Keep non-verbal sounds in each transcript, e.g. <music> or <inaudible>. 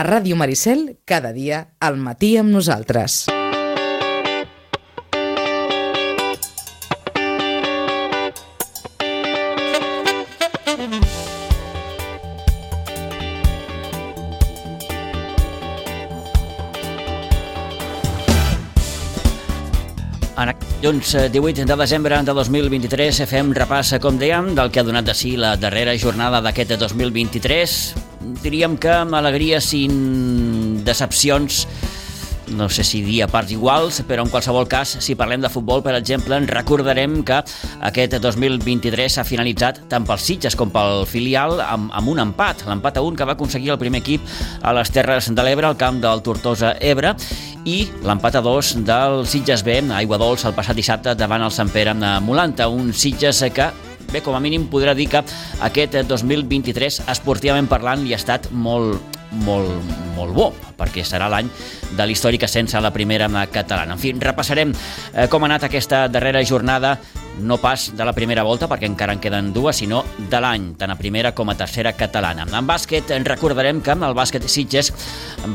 A Ràdio Maricel, cada dia, al matí amb nosaltres. Dilluns 18 de desembre de 2023 fem repàs, com dèiem, del que ha donat de si la darrera jornada d'aquest 2023. Diríem que amb alegria sin decepcions no sé si dir a parts iguals, però en qualsevol cas, si parlem de futbol, per exemple, en recordarem que aquest 2023 s'ha finalitzat tant pels Sitges com pel filial amb, amb un empat, l'empat a un que va aconseguir el primer equip a les Terres de l'Ebre, al camp del Tortosa Ebre, i l'empat a dos del Sitges B, a Aigua Dols, el passat dissabte davant el Sant Pere Molanta, un Sitges que bé, com a mínim podrà dir que aquest 2023, esportivament parlant, li ha estat molt, molt, molt bo, perquè serà l'any de l'històric ascens a la primera catalana. En fi, repassarem eh, com ha anat aquesta darrera jornada, no pas de la primera volta, perquè encara en queden dues, sinó de l'any, tant a primera com a tercera catalana. En bàsquet, recordarem que el bàsquet Sitges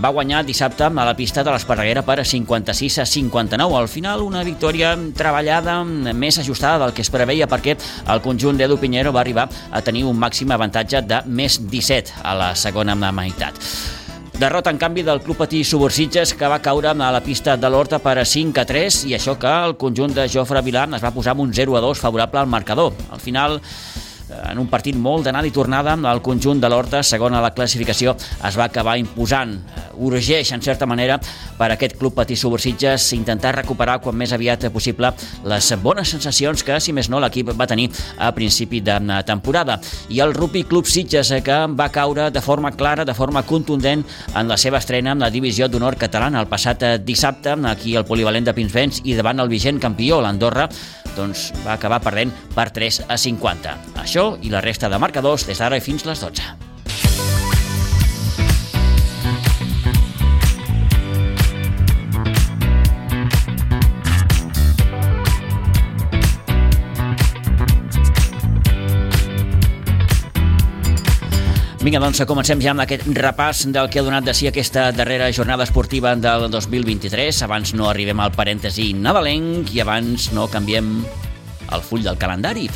va guanyar dissabte a la pista de l'Esparreguera per 56 a 59. Al final, una victòria treballada, més ajustada del que es preveia, perquè el conjunt d'Edu Pinheiro va arribar a tenir un màxim avantatge de més 17 a la segona meitat. Derrota, en canvi, del Club Patí Subursitges, que va caure a la pista de l'Horta per 5 a 3, i això que el conjunt de Jofre Vilar es va posar amb un 0 a 2 favorable al marcador. Al final, en un partit molt d'anada i tornada, el conjunt de l'Horta, segon a la classificació, es va acabar imposant. Urgeix, en certa manera, per aquest club Patí Subursitges intentar recuperar quan més aviat possible les bones sensacions que, si més no, l'equip va tenir a principi de temporada. I el Rupi Club Sitges, que va caure de forma clara, de forma contundent, en la seva estrena en la divisió d'honor catalana el passat dissabte, aquí al polivalent de Pinsbens i davant el vigent campió, l'Andorra, doncs va acabar perdent per 3 a 50. Això i la resta de marcadors des d'ara fins les 12. Vinga, doncs comencem ja amb aquest repàs del que ha donat de si aquesta darrera jornada esportiva del 2023. Abans no arribem al parèntesi nadalenc i abans no canviem el full del calendari.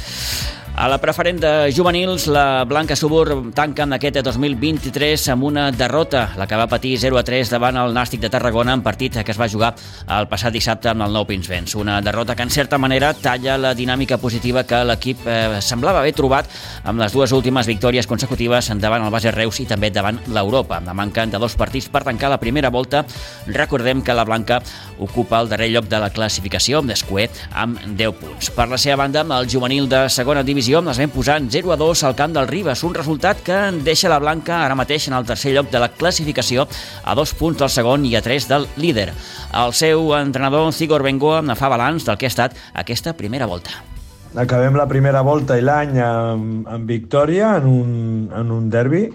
A la preferent de juvenils, la Blanca Subur tanca en aquest 2023 amb una derrota, la que va patir 0-3 davant el Nàstic de Tarragona en partit que es va jugar el passat dissabte amb el Nou Pinsbens. Una derrota que en certa manera talla la dinàmica positiva que l'equip eh, semblava haver trobat amb les dues últimes victòries consecutives davant el Base Reus i també davant l'Europa. La manca de dos partits per tancar la primera volta, recordem que la Blanca ocupa el darrer lloc de la classificació amb d'Escuer amb 10 punts. Per la seva banda, el juvenil de segona divisió divisió amb les vam posant 0 a 2 al camp del Ribes, un resultat que deixa la Blanca ara mateix en el tercer lloc de la classificació a dos punts del segon i a tres del líder. El seu entrenador, Zigor Bengoa, fa balanç del que ha estat aquesta primera volta. Acabem la primera volta i l'any amb, amb victòria en un, en un derbi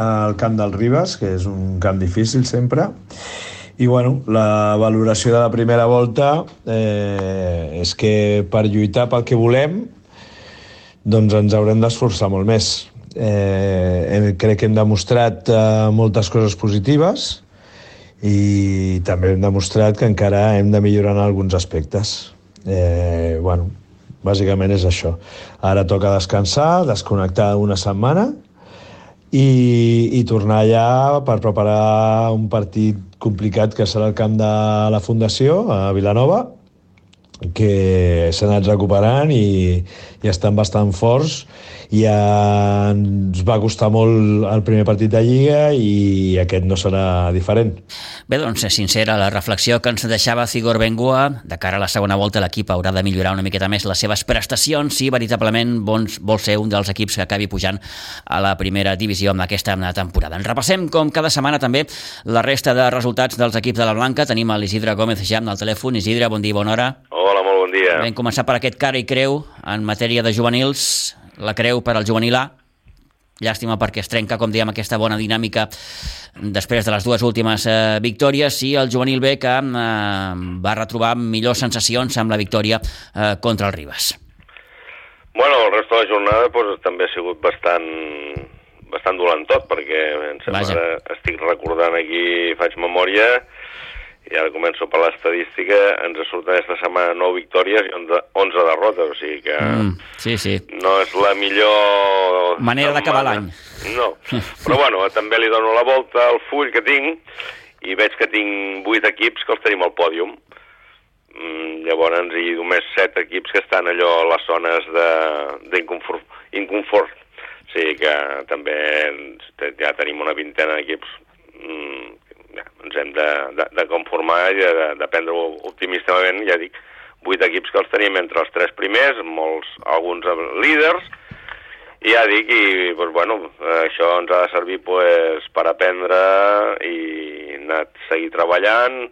al camp del Ribes, que és un camp difícil sempre, i bueno, la valoració de la primera volta eh, és que per lluitar pel que volem doncs ens haurem d'esforçar molt més. Eh, crec que hem demostrat eh, moltes coses positives i també hem demostrat que encara hem de millorar en alguns aspectes. Eh, bueno, bàsicament és això. Ara toca descansar, desconnectar una setmana i, i tornar allà per preparar un partit complicat que serà el camp de la Fundació, a Vilanova, que s'han anat recuperant i, i estan bastant forts ja ens va costar molt el primer partit de Lliga i aquest no serà diferent. Bé, doncs, sincera la reflexió que ens deixava Cigor Bengoa. De cara a la segona volta l'equip haurà de millorar una miqueta més les seves prestacions si veritablement bons, vol ser un dels equips que acabi pujant a la primera divisió en aquesta temporada. En repassem, com cada setmana, també la resta de resultats dels equips de la Blanca. Tenim l'Isidre Gómez ja al telèfon. Isidre, bon dia, bona hora. Hola, molt bon dia. Vam començar per aquest cara i creu en matèria de juvenils la creu per al juvenil A. Llàstima perquè es trenca, com diem, aquesta bona dinàmica després de les dues últimes eh, victòries i el juvenil B que eh, va retrobar millors sensacions amb la victòria eh, contra el Ribes. Bueno, el resto de la jornada pues, també ha sigut bastant, bastant dolent tot, perquè em sembla Vaja. estic recordant aquí, faig memòria, i ara començo per l'estadística, ens surten aquesta setmana 9 victòries i 11 11 derrotes, o sigui que Mm, sí, sí. no és la millor... Manera d'acabar l'any. No, però bueno, també li dono la volta al full que tinc i veig que tinc 8 equips que els tenim al pòdium. Mm, llavors, i només 7 equips que estan allò a les zones de- d'inconfort. Inconfort. O sigui que també ja tenim una vintena d'equips mm, ja, ens hem de, de, de conformar i de, de, prendre-ho optimistament, ja dic, 8 equips que els tenim entre els tres primers, molts, alguns líders, i ja dic, i doncs, bueno, això ens ha de servir pues, per aprendre i anar seguir treballant.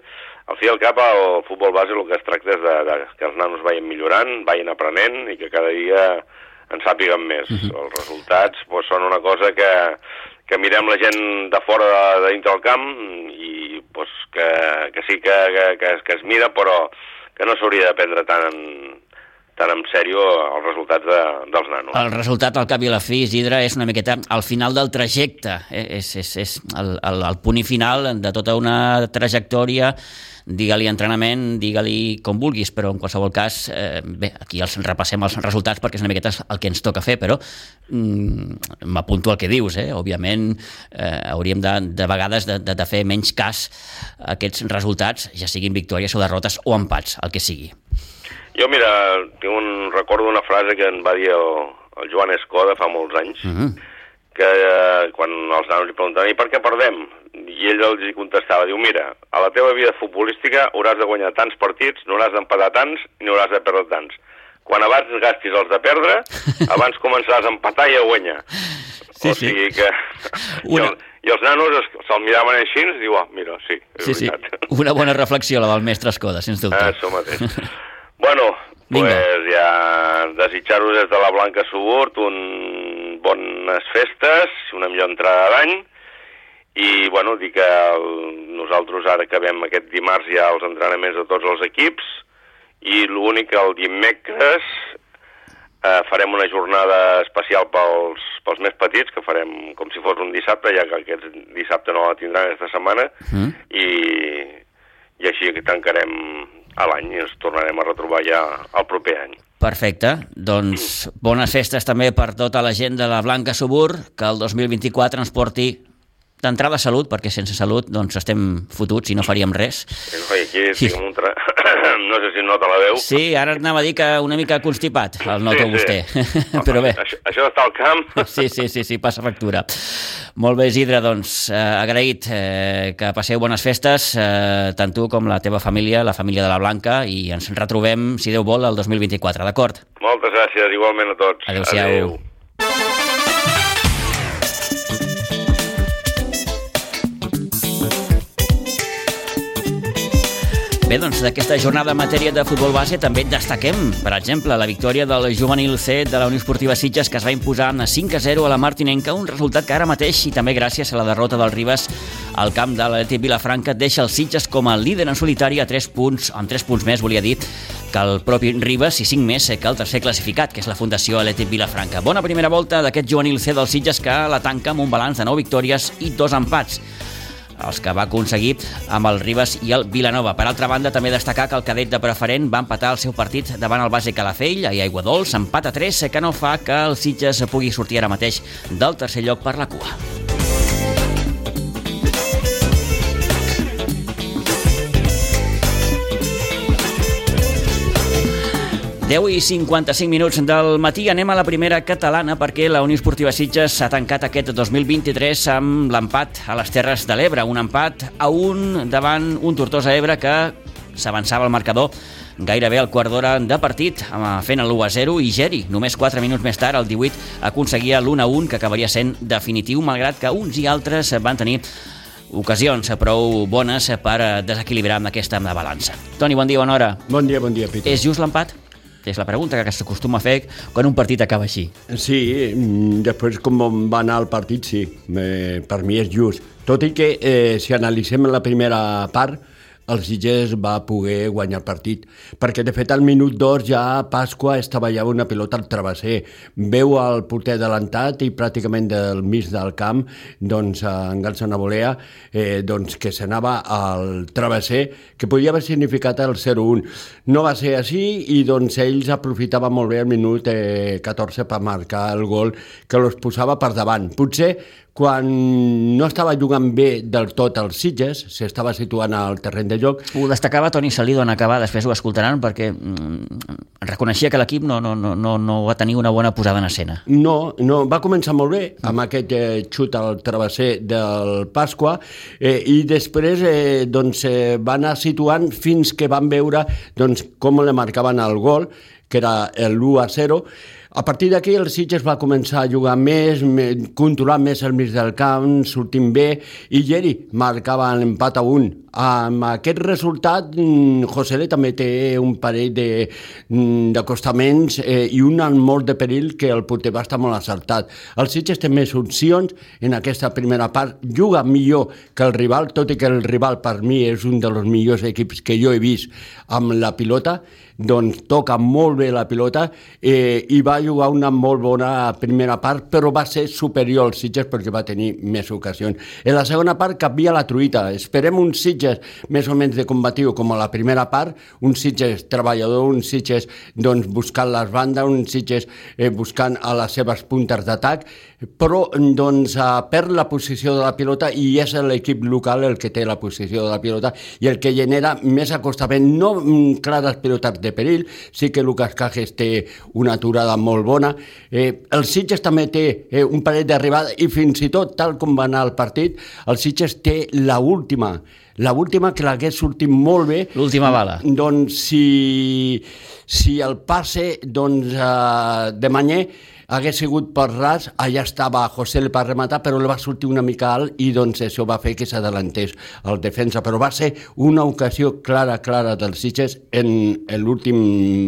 Al fi i al cap, el futbol base el que es tracta és de, de que els nanos vagin millorant, vagin aprenent i que cada dia en sàpiguen més. Uh -huh. Els resultats pues, són una cosa que, que mirem la gent de fora de, de dintre del camp i pues, que, que sí que, que, que, que es mira, però que no s'hauria de prendre tan en, tan en sèrio els resultats de, dels nanos. El resultat, al cap i a la fi, Isidre, és una miqueta al final del trajecte. Eh, És, és, és el, el, el punt final de tota una trajectòria digue-li entrenament, digue-li com vulguis, però en qualsevol cas, eh, bé, aquí els repassem els resultats perquè és una miqueta el que ens toca fer, però mm, m'apunto al que dius, eh? òbviament eh, hauríem de, de vegades de, de, de fer menys cas a aquests resultats, ja siguin victòries o derrotes o empats, el que sigui. Jo, mira, tinc un, recordo una frase que en va dir el, el Joan Escoda fa molts anys, Uh -huh. que eh, quan els nanos li preguntaven i per què perdem? I ell els hi contestava, diu, mira, a la teva vida futbolística hauràs de guanyar tants partits, no hauràs d'empatar tants ni hauràs de perdre tants. Quan abans gastis els de perdre, <laughs> abans començaràs a empatar i a guanyar. Sí, o sí. sigui que... <laughs> Una- I, el, I els nanos se'l miraven així i diu, ah, mira, sí, és Sí, sí, veritat. <laughs> una bona reflexió, la del mestre Escoda, sens dubte. Ah, això mateix. bueno, Vinga. pues ja desitjar-vos des de la Blanca Suburt un bones festes, una millor entrada d'any, i bueno, dir que el, nosaltres ara acabem aquest dimarts ja els entrenaments de tots els equips, i l'únic el dimecres eh, farem una jornada especial pels, pels més petits, que farem com si fos un dissabte, ja que aquest dissabte no la tindran aquesta setmana, Mm. i, i així que tancarem a l'any i ens tornarem a retrobar ja el proper any. Perfecte, doncs bones festes també per tota la gent de la Blanca Subur, que el 2024 ens porti d'entrada salut, perquè sense salut doncs estem fotuts i no faríem res. Aquí Sí. tinc un tra... no sé si nota la veu. Sí, ara anava a dir que una mica constipat, el noto Sí, sí. vostè, <laughs> però bé. Això, això d'estar al camp... <laughs> Sí, sí, sí, sí, passa factura. Molt bé, Isidre, doncs, eh, agraït eh, que passeu bones festes, eh, tant tu com la teva família, la família de la Blanca, i ens retrobem, si Déu vol, el 2024, d'acord? Moltes gràcies, igualment a tots. Adéu-siau. Adéu. Bé, doncs d'aquesta jornada en matèria de futbol base també destaquem, per exemple, la victòria del juvenil C de la Unió Esportiva Sitges que es va imposar a 5 a 0 a la Martinenca, un resultat que ara mateix i també gràcies a la derrota del Ribas al camp de l'Atlètic Vilafranca deixa el Sitges com a líder en solitari a 3 punts, amb 3 punts més, volia dir, que el propi Ribas i 5 més que el tercer classificat, que és la Fundació Atlètic Vilafranca. Bona primera volta d'aquest juvenil C del Sitges que la tanca amb un balanç de 9 victòries i 2 empats els que va aconseguir amb el Ribas i el Vilanova. Per altra banda, també destacar que el cadet de preferent va empatar el seu partit davant el base Calafell i Aigua Dols, empat a 3, que no fa que el Sitges pugui sortir ara mateix del tercer lloc per la cua. Deu i 55 minuts del matí anem a la primera catalana perquè la Unió Esportiva Sitges s'ha tancat aquest 2023 amb l'empat a les Terres de l'Ebre, un empat a un davant un Tortosa Ebre que s'avançava al marcador gairebé al quart d'hora de partit, amb- fent l'1 a 0 i Geri, només 4 minuts més tard, el 18, aconseguia l'1 a 1 que acabaria sent definitiu, malgrat que uns i altres van tenir ocasions prou bones per eh, desequilibrar amb aquesta balança. Toni, bon dia, bona hora. Bon dia, bon dia, Peter. És just l'empat? És la pregunta que s'acostuma a fer quan un partit acaba així. Sí, mm, després com va anar el partit, sí, eh, per mi és just. Tot i que, eh, si analitzem la primera part, el Sitges va poder guanyar el partit, perquè de fet al minut 2 ja Pasqua estava ja una pilota al travesser, veu el porter adelantat i pràcticament del mig del camp doncs engança una volea eh, doncs, que s'anava al travesser que podia haver significat el 0-1 no va ser així i doncs ells aprofitaven molt bé el minut eh, 14 per marcar el gol que els posava per davant. Potser quan no estava jugant bé del tot els Sitges, s'estava situant al terreny de joc. Ho destacava Toni Salido en acabar, després ho escoltaran, perquè mm, reconeixia que l'equip no, no, no, no, no va tenir una bona posada en escena. No, no, va començar molt bé amb aquest eh, xut al travesser del Pasqua eh, i després eh, doncs, eh, va anar situant fins que van veure doncs, com le marcaven el gol, que era l'1 a 0, a partir d'aquí el Sitges va començar a jugar més, controlar més el mig del camp, sortint bé, i Geri marcava l'empat a un. Amb aquest resultat, mm, José també té un parell mm, d'acostaments eh, i un molt de perill que el porter va estar molt acertat. El Sitges té més opcions en aquesta primera part, juga millor que el rival, tot i que el rival per mi és un dels millors equips que jo he vist amb la pilota, doncs toca molt bé la pilota eh, i va jugar una molt bona primera part, però va ser superior al Sitges perquè va tenir més ocasions. En la segona part canvia la truita. Esperem un Sitges més o menys de combatiu com a la primera part, un Sitges treballador, un Sitges doncs, buscant les bandes, un Sitges eh, buscant a les seves puntes d'atac, però doncs, eh, perd la posició de la pilota i és l'equip local el que té la posició de la pilota i el que genera més acostament, no clares pilotes de perill, sí que Lucas Cajes té una aturada molt bona, eh, el Sitges també té eh, un parell d'arribada i fins i tot, tal com va anar el partit, el Sitges té la última la última que l'hagués sortit molt bé. L'última bala. Doncs si, si el passe doncs, eh, de Manyer hagués sigut per ras, allà estava José per rematar, però li va sortir una mica alt i doncs això va fer que s'adelantés el defensa, però va ser una ocasió clara, clara dels Sitges en, en l'últim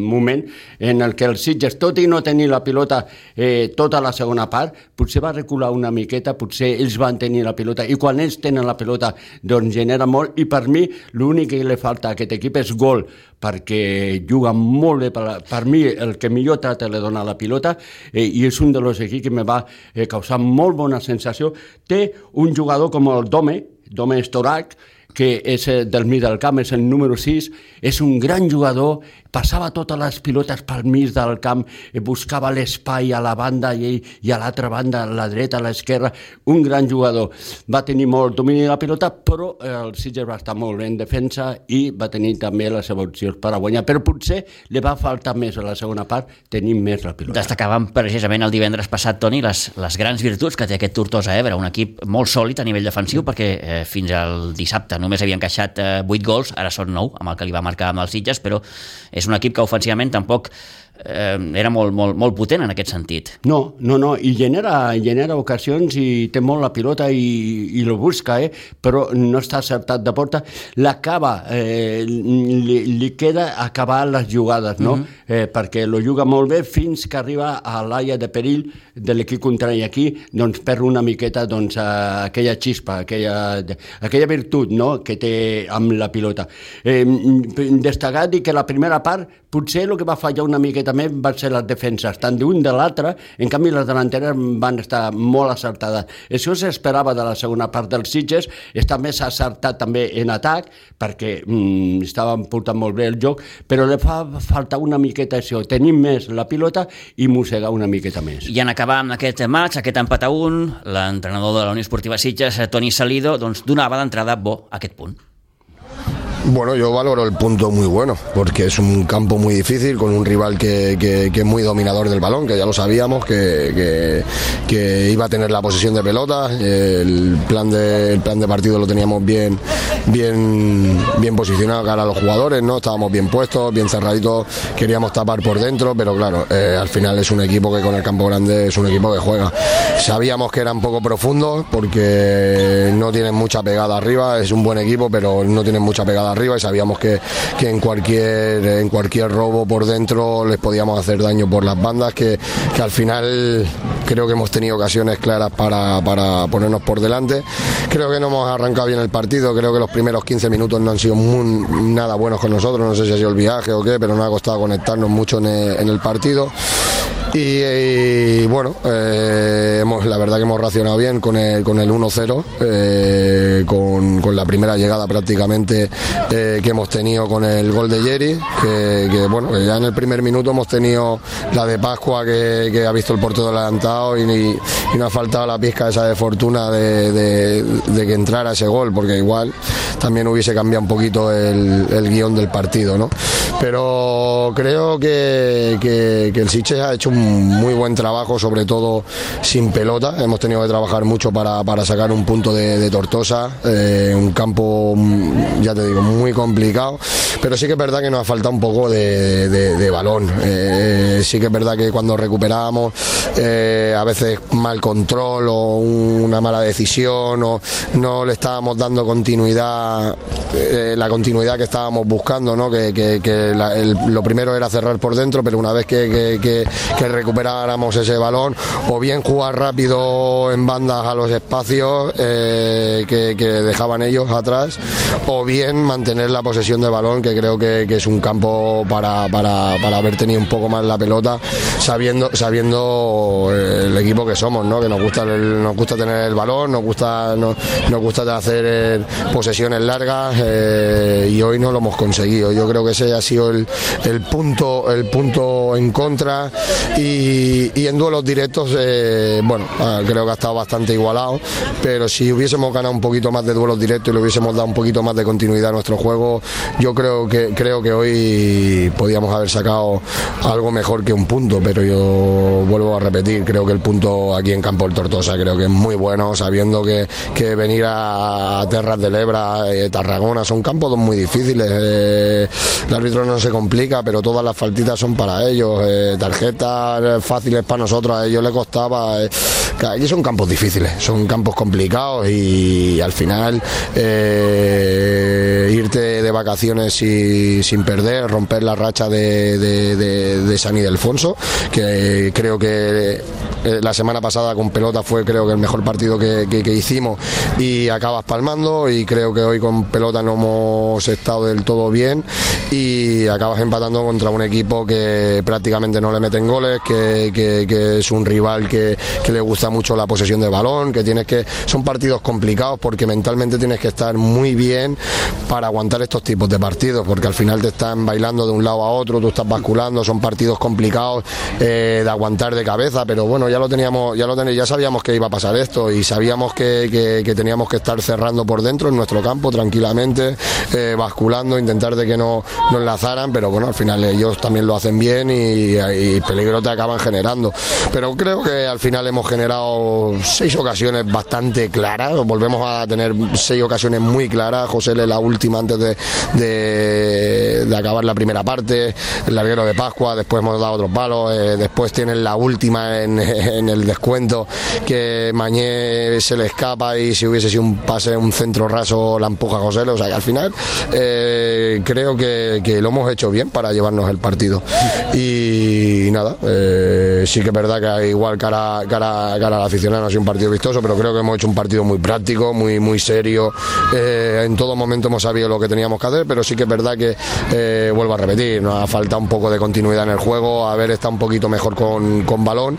moment en el que els Sitges, tot i no tenir la pilota eh, tota la segona part, potser va recular una miqueta, potser ells van tenir la pilota. I quan ells tenen la pilota doncs genera molt. I per mi l'únic que li falta a aquest equip és gol, perquè juga molt bé, per, per mi el que millor trata le dona la pilota eh, i és un dels equips que me va eh, causar molt bona sensació. Té un jugador com el Dome, Dome Storac, que és eh, del mig del camp, és el número 6, és un gran jugador passava totes les pilotes pel mig del camp, eh, buscava l'espai a la banda i, i a l'altra banda, a la dreta, a l'esquerra, un gran jugador. Va tenir molt domini de la pilota, però eh, el Sitges va estar molt en defensa i va tenir també les seves opcions per a guanyar, però potser li va faltar més a la segona part tenir més la pilota. Destacàvem precisament el divendres passat, Toni, les, les grans virtuts que té aquest Tortosa Ebre, un equip molt sòlid a nivell defensiu, perquè eh, fins al dissabte només havia encaixat eh, 8 gols, ara són 9, amb el que li va marcar amb els Sitges, però és un equip que ofensivament tampoc eh, era molt, molt, molt potent en aquest sentit. No, no, no, i genera, genera ocasions i té molt la pilota i, i lo busca, eh? però no està acertat de porta. L'acaba, eh, li, li queda acabar les jugades, no? Uh mhm. -huh. eh, perquè lo juga molt bé fins que arriba a l'àrea de perill de l'equip contrari aquí, doncs perd una miqueta doncs, aquella xispa, aquella, aquella virtut no? que té amb la pilota. Eh, destacar dir que la primera part potser el que va fallar una miqueta també van ser les defenses, tant d'un de l'altre, en canvi les delanteres van estar molt acertades. Això s'esperava de la segona part dels Sitges, està més acertat també en atac, perquè mm, estaven portant molt bé el joc, però li fa faltar una miqueta això, tenir més la pilota i mossegar una miqueta més. I en acabar amb aquest maig, aquest empat a un, l'entrenador de la Unió Esportiva Sitges, Toni Salido, doncs donava d'entrada bo aquest punt. Bueno, yo valoro el punto muy bueno, porque es un campo muy difícil, con un rival que, que, es muy dominador del balón, que ya lo sabíamos, que, que, iba a tener la posesión de pelota, el plan de, plan de partido lo teníamos bien, bien, bien posicionado cara a los jugadores, ¿no? Estábamos bien puestos, bien cerraditos, queríamos tapar por dentro, pero claro, eh, al final es un equipo que con el campo grande es un equipo que juega. Sabíamos que era un poco profundo, porque no tienen mucha pegada arriba, es un buen equipo, pero no tienen mucha pegada arriba y sabíamos que, que en, cualquier, en cualquier robo por dentro les podíamos hacer daño por las bandas, que, que al final creo que hemos tenido ocasiones claras para, para ponernos por delante. Creo que no hemos arrancado bien el partido, creo que los primeros 15 minutos no han sido nada buenos con nosotros, no sé si ha sido el viaje o qué, pero nos ha costado conectarnos mucho en en el partido. Y, y, bueno, eh, hemos, la verdad que hemos racionado bien con el, con el 1-0, eh, con, con, la primera llegada prácticamente eh, que hemos tenido con el gol de Jerry, que, que, bueno, ya en el primer minuto hemos tenido la de Pascua que, que ha visto el portero adelantado y, y, y, nos ha faltado la pizca esa de fortuna de, de, de, que entrara ese gol, porque igual también hubiese cambiado un poquito el, el guion del partido, ¿no? Pero creo que, que, que el Siche ha hecho un muy buen trabajo, sobre todo sin pelota. Hemos tenido que trabajar mucho para, para sacar un punto de, Tortosa, eh, un campo, ya te digo, muy complicado. Pero sí que es verdad que nos ha faltado un poco de, de, balón. Eh, sí que es verdad que cuando recuperábamos, eh, a veces mal control o una mala decisión, o no le estábamos dando continuidad, la continuidad que estábamos buscando, ¿no? que, que, lo primero era cerrar por dentro, pero una vez que, que recuperáramos ese balón o bien jugar rápido en bandas a los espacios eh, que, dejaban ellos atrás o bien mantener la posesión de balón que creo que, es un campo para, para, para, haber tenido un poco más la pelota sabiendo sabiendo eh, el equipo que somos ¿no? que nos gusta el, nos gusta tener el balón nos gusta nos, nos gusta hacer eh, posesiones largas y hoy no lo hemos conseguido yo creo que ese ha sido el, el punto el punto en contra y en duelos directos, eh, bueno, creo que ha estado bastante igualado, pero si hubiésemos ganado un poquito más de duelos directos y le hubiésemos dado un poquito más de continuidad a nuestro juego, yo creo que, creo que hoy podíamos haber sacado algo mejor que un punto, pero yo vuelvo a repetir, creo que el punto aquí en Campo del Tortosa creo que es muy bueno, sabiendo que, que venir a Terras de Lebra, eh, Tarragona, son campos muy difíciles, eh, el árbitro no se complica, pero todas las faltitas son para ellos, eh, tarjetas fáciles para nosotros, a ellos les costaba. Eh, allí son campos difíciles, son campos complicados y al final eh, irte de vacaciones y, sin perder, romper la racha de, de, de, de San Ildefonso, que creo que eh, la semana pasada con pelota fue creo que el mejor partido que, que, hicimos y acabas palmando y creo que hoy con pelota no hemos estado del todo bien y acabas empatando contra un equipo que prácticamente no le meten goles, que, es un rival que, le gusta mucho la posesión de balón, que tienes que. Son partidos complicados porque mentalmente tienes que estar muy bien para aguantar estos tipos de partidos, porque al final te están bailando de un lado a otro, tú estás basculando, son partidos complicados eh, de aguantar de cabeza, pero bueno, ya lo teníamos, ya lo teníamos, ya sabíamos que iba a pasar esto y sabíamos que teníamos que estar cerrando por dentro en nuestro campo tranquilamente, eh, basculando, intentar de que no, no enlazaran, pero bueno, al final ellos también lo hacen bien y, y peligro te acaban generando. Pero creo que al final hemos generado seis ocasiones bastante claras, volvemos a tener seis ocasiones muy claras, José la última antes de, de, acabar la primera parte, el larguero de Pascua, después hemos dado otros palos, eh, después tienen la última en, <laughs> en, el descuento que Mañé se le escapa y si hubiese sido un pase, un centro raso la empuja José, o sea que al final eh, creo que, que, lo hemos hecho bien para llevarnos el partido. Y nada, eh, sí que es verdad que igual cara, cara, cara al aficionado ha sido un partido vistoso, pero creo que hemos hecho un partido muy práctico, muy, muy serio, eh, en todo momento hemos sabido lo que teníamos que hacer, pero sí que es verdad que eh, vuelvo a repetir, nos ha faltado un poco de continuidad en el juego, haber estado un poquito mejor con, con balón.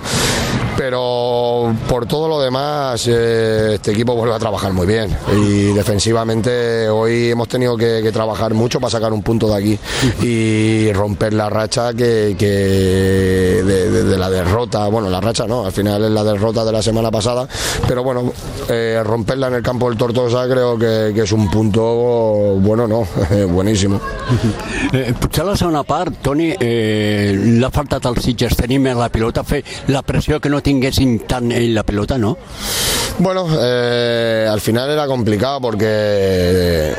Pero por todo lo demás eh, este equipo vuelve a trabajar muy bien. Y defensivamente hoy hemos tenido que, trabajar mucho para sacar un punto de aquí y romper la racha que de, de, de, la derrota, bueno la racha no, al final es la derrota de la semana pasada, pero bueno eh, romperla en el campo del Tortosa creo que, que es un punto bueno no, <laughs> buenísimo eh, potser la segona part Toni, eh, l'ha faltat als Sitges tenir més la pilota, fer la pressió que no tinguessin tant ell la pelota, no? Bueno, eh, al final era complicado porque eh,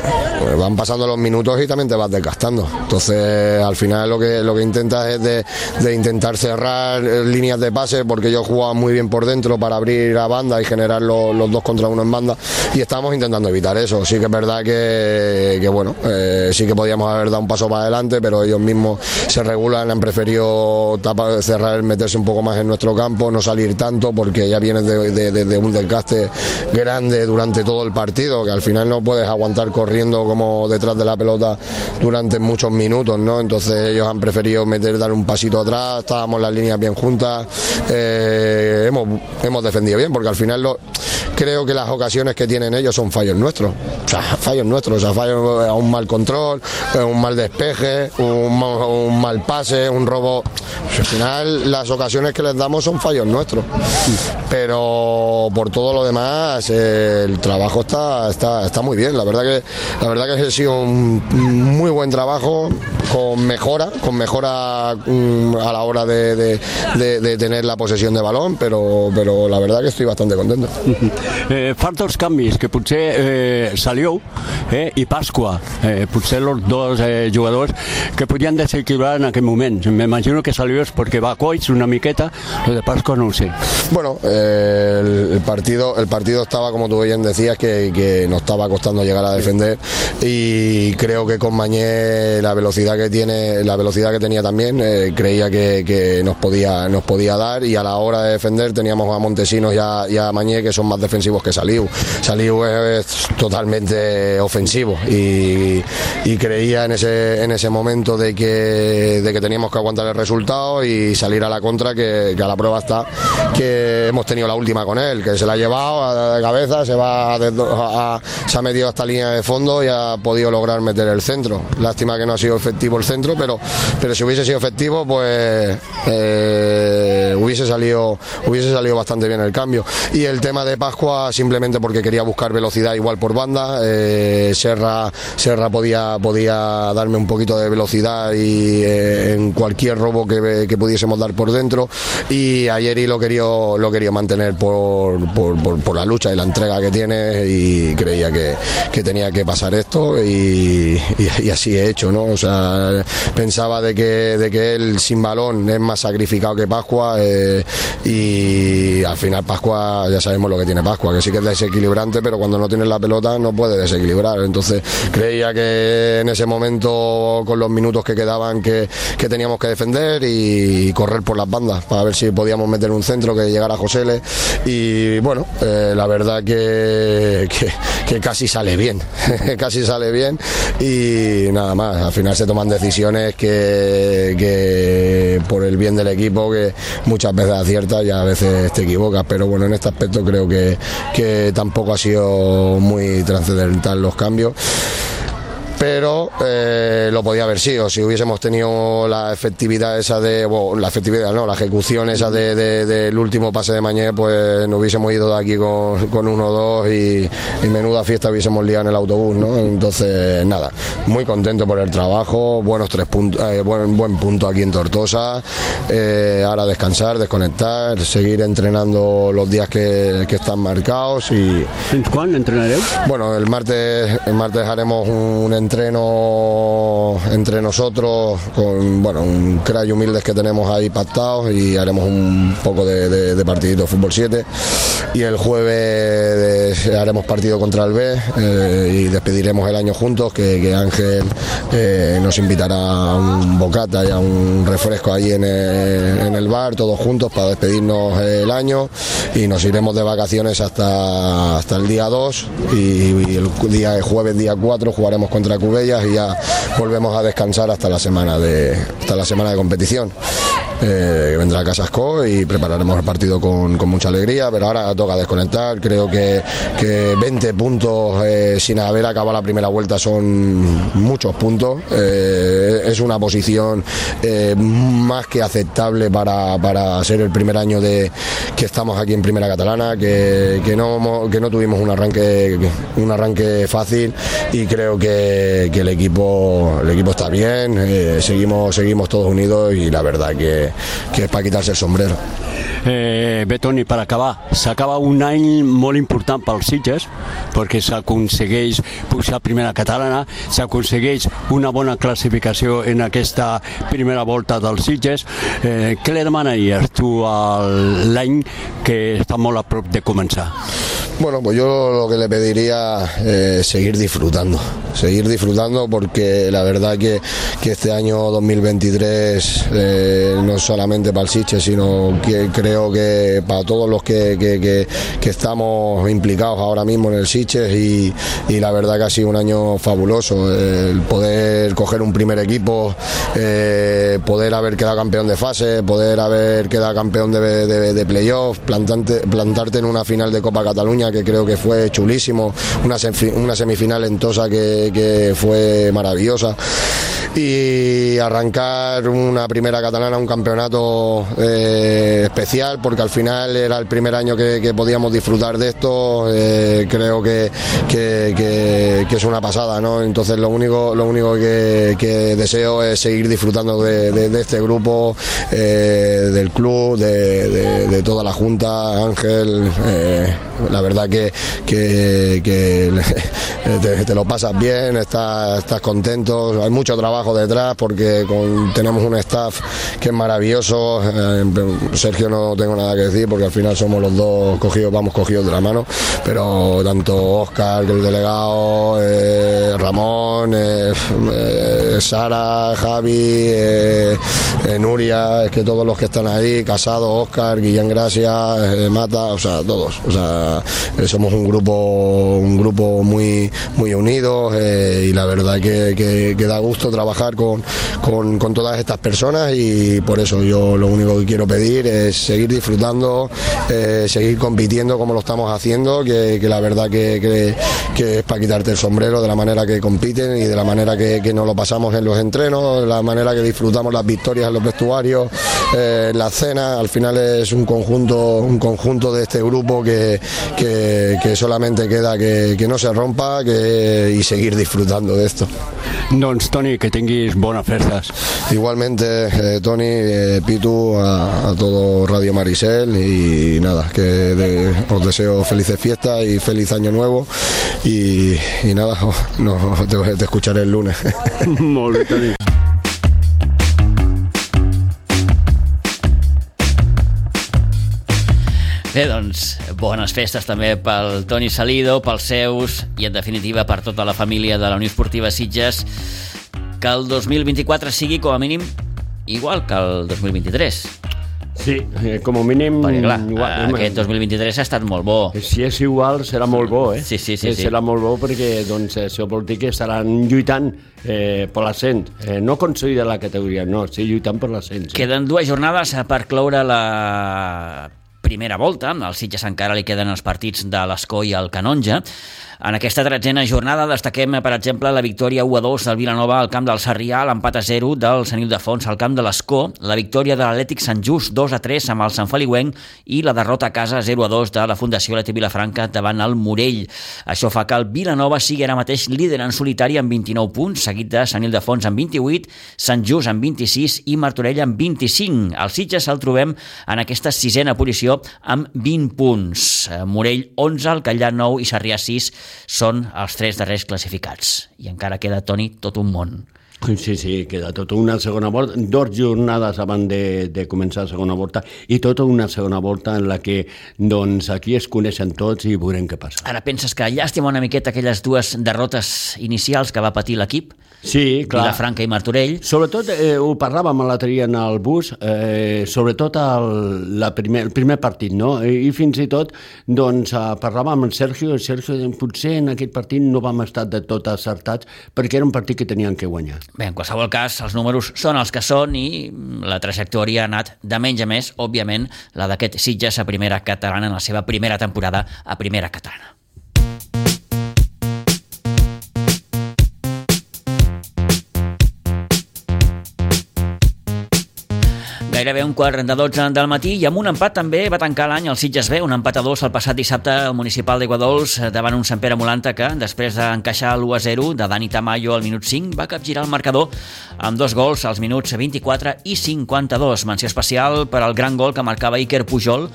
van pasando los minutos y también te vas desgastando. Entonces, al final lo que lo que intentas es de, de intentar cerrar líneas de pase porque ellos jugaban muy bien por dentro para abrir a banda y generar lo- los dos contra uno en banda y estábamos intentando evitar eso. Sí que es verdad que, que, bueno, eh, sí que podíamos haber dado un paso para adelante, pero ellos mismos se regulan, han preferido tapa- cerrar, meterse un poco más en nuestro campo, no salir tanto porque ya vienes de, de- de- de un desgaste grande durante todo el partido, que al final no puedes aguantar corriendo como detrás de la pelota durante muchos minutos, ¿no? Entonces ellos han preferido meter, dar un pasito atrás, estábamos las líneas bien juntas, eh, hemos, hemos defendido bien, porque al final creo que las ocasiones que tienen ellos son fallos nuestros, fallos nuestros, fallos a un mal control, eh, un mal despeje, un, ma- un mal pase, un robo. Al final las ocasiones que les damos son fallos nuestros, pero por todo lo demás eh, el trabajo está, está, está muy bien, la verdad que la verdad que ha sido un muy buen trabajo con mejora, con mejora mm, a la hora de, de- de- de tener la posesión de balón, pero, pero la verdad que estoy bastante contento. <laughs> Eh, fa dos canvis, que potser eh, Saliu eh, i Pasqua, eh, potser els dos eh, jugadors que podien desequilibrar en aquell moment. M'imagino que Saliu és perquè va a coix una miqueta, lo de Pasqua no ho sé. Bueno, eh, el, el partido, el partido estaba, como tú bien decías, que, que nos estaba costando llegar a defender y creo que con Mañé la velocidad que tiene, la velocidad que tenía también, eh, creía que, que nos podía, nos podía dar y a la hora de defender teníamos a Montesinos y a, Mañé que son más defensivos que Saliu. Saliu es, totalmente ofensivo y, creía en ese, en ese momento de que, de que teníamos que aguantar el resultado y salir a la contra que, que a la prueba está que hemos tenido la última con él, que se la ha llevado a- de cabeza, se va a- se ha metido hasta línea de fondo y ha podido lograr meter el centro. Lástima que no ha sido efectivo el centro, pero, pero si hubiese sido efectivo, pues eh, hubiese salido hubiese salido bastante bien el cambio. Y el tema de Pascua simplemente porque quería buscar velocidad igual por banda. eh, Serra, Serra podía, podía darme un poquito de velocidad y eh, en cualquier robo que, que pudiésemos dar por dentro. Y ayer y lo quería, lo quería mantener por, por, por- por la lucha y la entrega que tiene y creía que, que tenía que pasar esto y, y- y así he hecho, ¿no? O sea, pensaba de que, de que él sin balón es más sacrificado que Pascua eh, y al final Pascua ya sabemos lo que tiene Pascua, que sí que es desequilibrante, pero cuando no tienes la pelota no puede desequilibrar. Entonces creía que en ese momento, con los minutos que quedaban, que, que teníamos que defender y correr por las bandas para ver si podíamos meter un centro que llegara a Josele. Y bueno, eh, la verdad que, que, que casi sale bien, <laughs> casi sale bien y nada más. Al final se toman decisiones que, que por el bien del equipo, que muchas veces aciertas y a veces te equivocas. Pero bueno, en este aspecto creo que, que tampoco ha sido muy trascendental los cambios pero eh, lo podía haber sido si hubiésemos tenido la efectividad esa de bueno, la efectividad no la ejecución esa de, de- del último pase de Mañé pues nos hubiésemos ido de aquí con, con uno o dos y, y menuda fiesta hubiésemos liado en el autobús no entonces nada muy contento por el trabajo buenos tres puntos eh, buen, buen punto aquí en Tortosa eh, ahora descansar desconectar seguir entrenando los días que, que están marcados y quan entrenareu? bueno, el martes, el martes haremos un entreno entre nosotros con bueno un cray humildes que tenemos ahí pactados y haremos un poco de, de, de partidito fútbol 7 y el jueves haremos partido contra el B eh, y despediremos el año juntos que, Ángel eh, nos invitará a un bocata y a un refresco ahí en el, en el bar todos juntos para despedirnos el año. Y nos iremos de vacaciones hasta, hasta el día 2 y, el día de jueves día 4 jugaremos contra Cubellas y ya volvemos a descansar hasta la semana de hasta la semana de competición eh, que vendrá Casasco y prepararemos el partido con, con mucha alegría, pero ahora toca desconectar. Creo que, que 20 puntos eh, sin haber acabado la primera vuelta son muchos puntos. Eh, es una posición eh, más que aceptable para, para ser el primer año de que estamos aquí en Primera Catalana, que, que no, que no tuvimos un arranque, un arranque fácil y creo que, que el, equipo, el equipo está bien, seguimos, seguimos todos unidos y la verdad que que, que es para quitarse el sombrero. Eh, bé, Toni, per acabar, s'acaba un any molt important pels Sitges, perquè s'aconsegueix pujar a primera catalana, s'aconsegueix una bona classificació en aquesta primera volta dels Sitges. Eh, què li demanaries tu l'any que està molt a prop de començar? Bueno, pues yo lo que le pediría es seguir disfrutando, seguir disfrutando porque la verdad que, que este año 2023 eh, no solamente para el Siche, sino que creo que para todos los que, que- que- estamos implicados ahora mismo en el Siches y, y la verdad que ha sido un año fabuloso, eh, el poder coger un primer equipo, eh, poder haber quedado campeón de fase, poder haber quedado campeón de, de, de playoff, plantarte en una final de Copa Cataluña que creo que fue chulísimo, una, una semifinal en Tosa que, que fue maravillosa y arrancar una primera catalana, un campeonato eh, especial porque al final era el primer año que, podíamos disfrutar de esto, eh, creo que, que, es una pasada, ¿no? Entonces lo único, lo único que, deseo es seguir disfrutando de, este grupo, eh, del club, de, toda la Junta, Ángel, la verdad que, <laughs> te, te lo pasas bien, estás, contento, hay mucho trabajo detrás porque tenemos un staff que es maravilloso, eh, Sergio no tengo nada que decir porque al final somos los dos cogidos, vamos cogidos de la mano, pero tanto Oscar, el delegado, eh, Ramón, eh, Sara, Javi, Nuria, es que todos los que están ahí, Casado, Oscar, Guillén Gracia, Mata, o sea, todos, o sea, somos un grupo, un grupo muy, muy unido y la verdad que, que- da gusto trabajar con, con, con todas estas personas y yo lo único que quiero pedir es seguir disfrutando, eh, seguir compitiendo como lo estamos haciendo, que, que la verdad que, que- que es para quitarte el sombrero de la manera que compiten y de la manera que, que nos lo pasamos en los entrenos, de la manera que disfrutamos las victorias en los vestuarios, eh, en las cenas, al final es un conjunto, un conjunto de este grupo que, solamente queda que, que no se rompa que, y seguir disfrutando de esto. Doncs, Toni, que tinguis bones festes. Igualmente, eh, Tony, eh, Pitu, a, a todo Radio Marisel y nada, que de- os deseo felices fiestas y feliz año nuevo y, y nada, <laughs> no, te, te escucharé el lunes. <laughs> Bé. Bé, doncs, bones festes també pel Toni Salido, pels seus i, en definitiva, per tota la família de la Unió Esportiva Sitges. Que el 2024 sigui, com a mínim, igual que el 2023. Sí, eh, com a mínim... Perquè, clar, igual, eh, aquest 2023 ha estat molt bo. Si és igual, serà molt bo, eh? Sí, sí, sí, Eh, sí. Serà molt bo perquè doncs, això vol dir que estaran lluitant eh, per l'ascens. Eh, no aconseguir la categoria, no, sí lluitant per l'ascens. Eh? Queden dues jornades per cloure la primera volta. Al Sitges encara li queden els partits de l'Escó i el Canonja. En aquesta tretzena jornada destaquem, per exemple, la victòria 1-2 del Vilanova al camp del Sarrià, l'empat a 0 del Sant Ildefons al camp de l'Escó, la victòria de l'Atlètic Sant Just 2-3 amb el Sant Feliuenc i la derrota a casa 0-2 de la Fundació Leti Vilafranca davant el Morell. Això fa que el Vilanova sigui ara mateix líder en solitari amb 29 punts, seguit de Sant Ildefons amb 28, Sant Just amb 26 i Martorell amb 25. Al Sitges el trobem en aquesta sisena posició amb 20 punts. Morell 11, el Callà 9 i Sarrià 6 són els tres darrers classificats. I encara queda, Toni, tot un món. Sí, sí, queda tota una segona volta, dos jornades abans de, de començar la segona volta i tota una segona volta en la que doncs, aquí es coneixen tots i veurem què passa. Ara penses que llàstima una miqueta aquelles dues derrotes inicials que va patir l'equip, Sí, clar. Vilafranca i Martorell, Sobretot, eh, ho parlàvem l'altre dia en el bus, eh, sobretot el, la primer, el primer partit, no? I, i fins i tot, doncs, eh, parlàvem amb el Sergio, el Sergio, potser en aquest partit no vam estar de tot acertats, perquè era un partit que tenien que guanyar. Bé, en qualsevol cas, els números són els que són i la trajectòria ha anat de menys a més, òbviament, la d'aquest Sitges a primera catalana en la seva primera temporada a primera catalana. Gairebé un quart de 12 del matí i amb un empat també va tancar l'any el Sitges B, un empat a dos el passat dissabte al municipal d'Iguadols davant un Sant Pere Molanta que, després d'encaixar l'1-0 de Dani Tamayo al minut 5, va capgirar el marcador amb dos gols als minuts 24 i 52. Menció especial per al gran gol que marcava Iker Pujol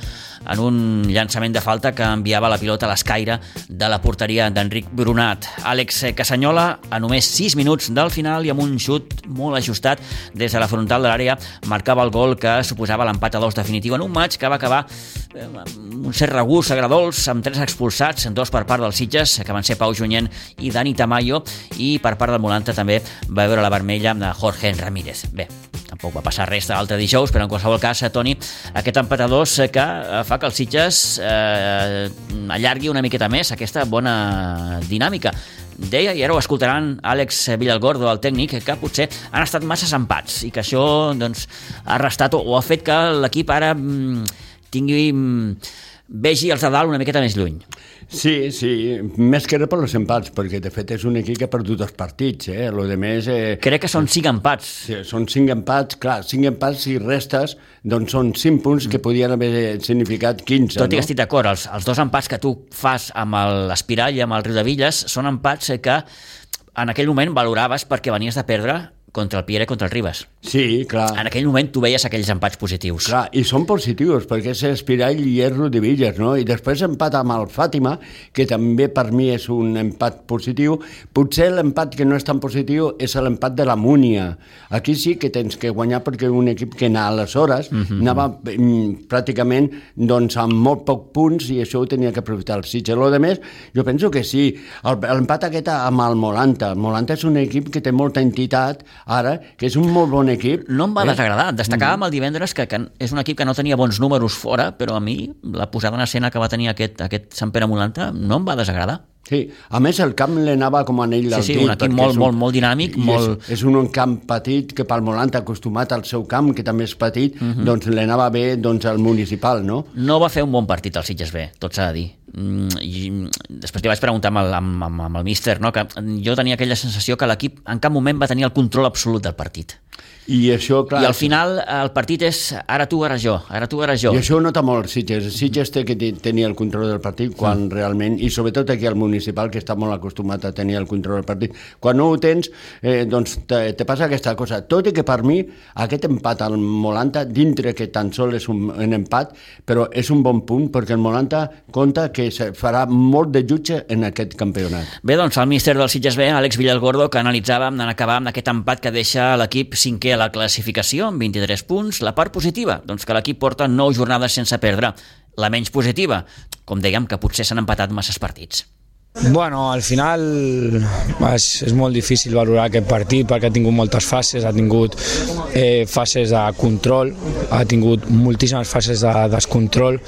en un llançament de falta que enviava la pilota a l'escaire de la porteria d'Enric Brunat. Àlex Casanyola, a només 6 minuts del final i amb un xut molt ajustat des de la frontal de l'àrea, marcava el gol que suposava l'empat a dos definitiu en un maig que va acabar amb cert regús agradols amb tres expulsats, dos per part dels Sitges, que van ser Pau Junyent i Dani Tamayo, i per part del Molanta també va veure la vermella de Jorge Ramírez. Bé, tampoc va passar res l'altre dijous, però en qualsevol cas, Toni, aquest empat a dos que fa que el Sitges eh, allargui una miqueta més aquesta bona dinàmica. Deia, i ara ho escoltaran Àlex Villalgordo, el tècnic, que potser han estat massa empats i que això doncs, ha restat o, o ha fet que l'equip ara mm, tingui... Mm, vegi els de dalt una miqueta més lluny. Sí, sí, més que res per els empats, perquè de fet és un equip que ha perdut els partits, eh? Lo de més... Eh... Crec que són cinc empats. Sí, són cinc empats, clar, cinc empats i restes, doncs són cinc punts que podien haver significat 15, Tot i no? que estic d'acord, els, els dos empats que tu fas amb l'Espiral i amb el Riu de Villes són empats que en aquell moment valoraves perquè venies de perdre contra el Pierre i contra el Ribas. Sí, clar. En aquell moment tu veies aquells empats positius. Clar, i són positius, perquè és Espirall i és Villas, no? I després empat amb el Fàtima, que també per mi és un empat positiu. Potser l'empat que no és tan positiu és l'empat de la Múnia. Aquí sí que tens que guanyar perquè un equip que anava aleshores mm -hmm. anava mm, pràcticament doncs, amb molt poc punts i això ho tenia que aprofitar el Sitges. Lo de més, jo penso que sí. L'empat aquest amb el Molanta. El Molanta és un equip que té molta entitat, ara, que és un molt bon equip. No em va eh? desagradar. Destacàvem el divendres que, que és un equip que no tenia bons números fora, però a mi la posada en escena que va tenir aquest, aquest Sant Pere Molanta no em va desagradar. Sí, a més el camp l'anava com a anell del sí, sí, dit. un equip molt, un, molt, molt dinàmic. Molt... És, és un camp petit que pel Molant acostumat al seu camp, que també és petit, uh -huh. doncs l'anava bé doncs, al municipal, no? No va fer un bon partit el Sitges B, tot s'ha de dir. Mm, I després li vaig preguntar amb el, amb, amb, amb el míster, no? que jo tenia aquella sensació que l'equip en cap moment va tenir el control absolut del partit. I això, clar... I al final el partit és ara tu, ara jo, ara tu, ara jo. I això ho nota molt Sitges. Sitges té que tenir el control del partit quan mm. realment, i sobretot aquí al municipal, que està molt acostumat a tenir el control del partit, quan no ho tens, eh, doncs te, te passa aquesta cosa. Tot i que per mi aquest empat al Molanta, dintre que tan sol és un, un empat, però és un bon punt perquè el Molanta compta que se farà molt de jutge en aquest campionat. Bé, doncs el míster del Sitges B, Àlex Villalgordo, que analitzàvem en acabar amb aquest empat que deixa l'equip cinquè a la classificació amb 23 punts. La part positiva, doncs que l'equip porta 9 jornades sense perdre. La menys positiva, com dèiem, que potser s'han empatat masses partits. Bueno, al final és, és molt difícil valorar aquest partit perquè ha tingut moltes fases, ha tingut eh, fases de control, ha tingut moltíssimes fases de descontrol.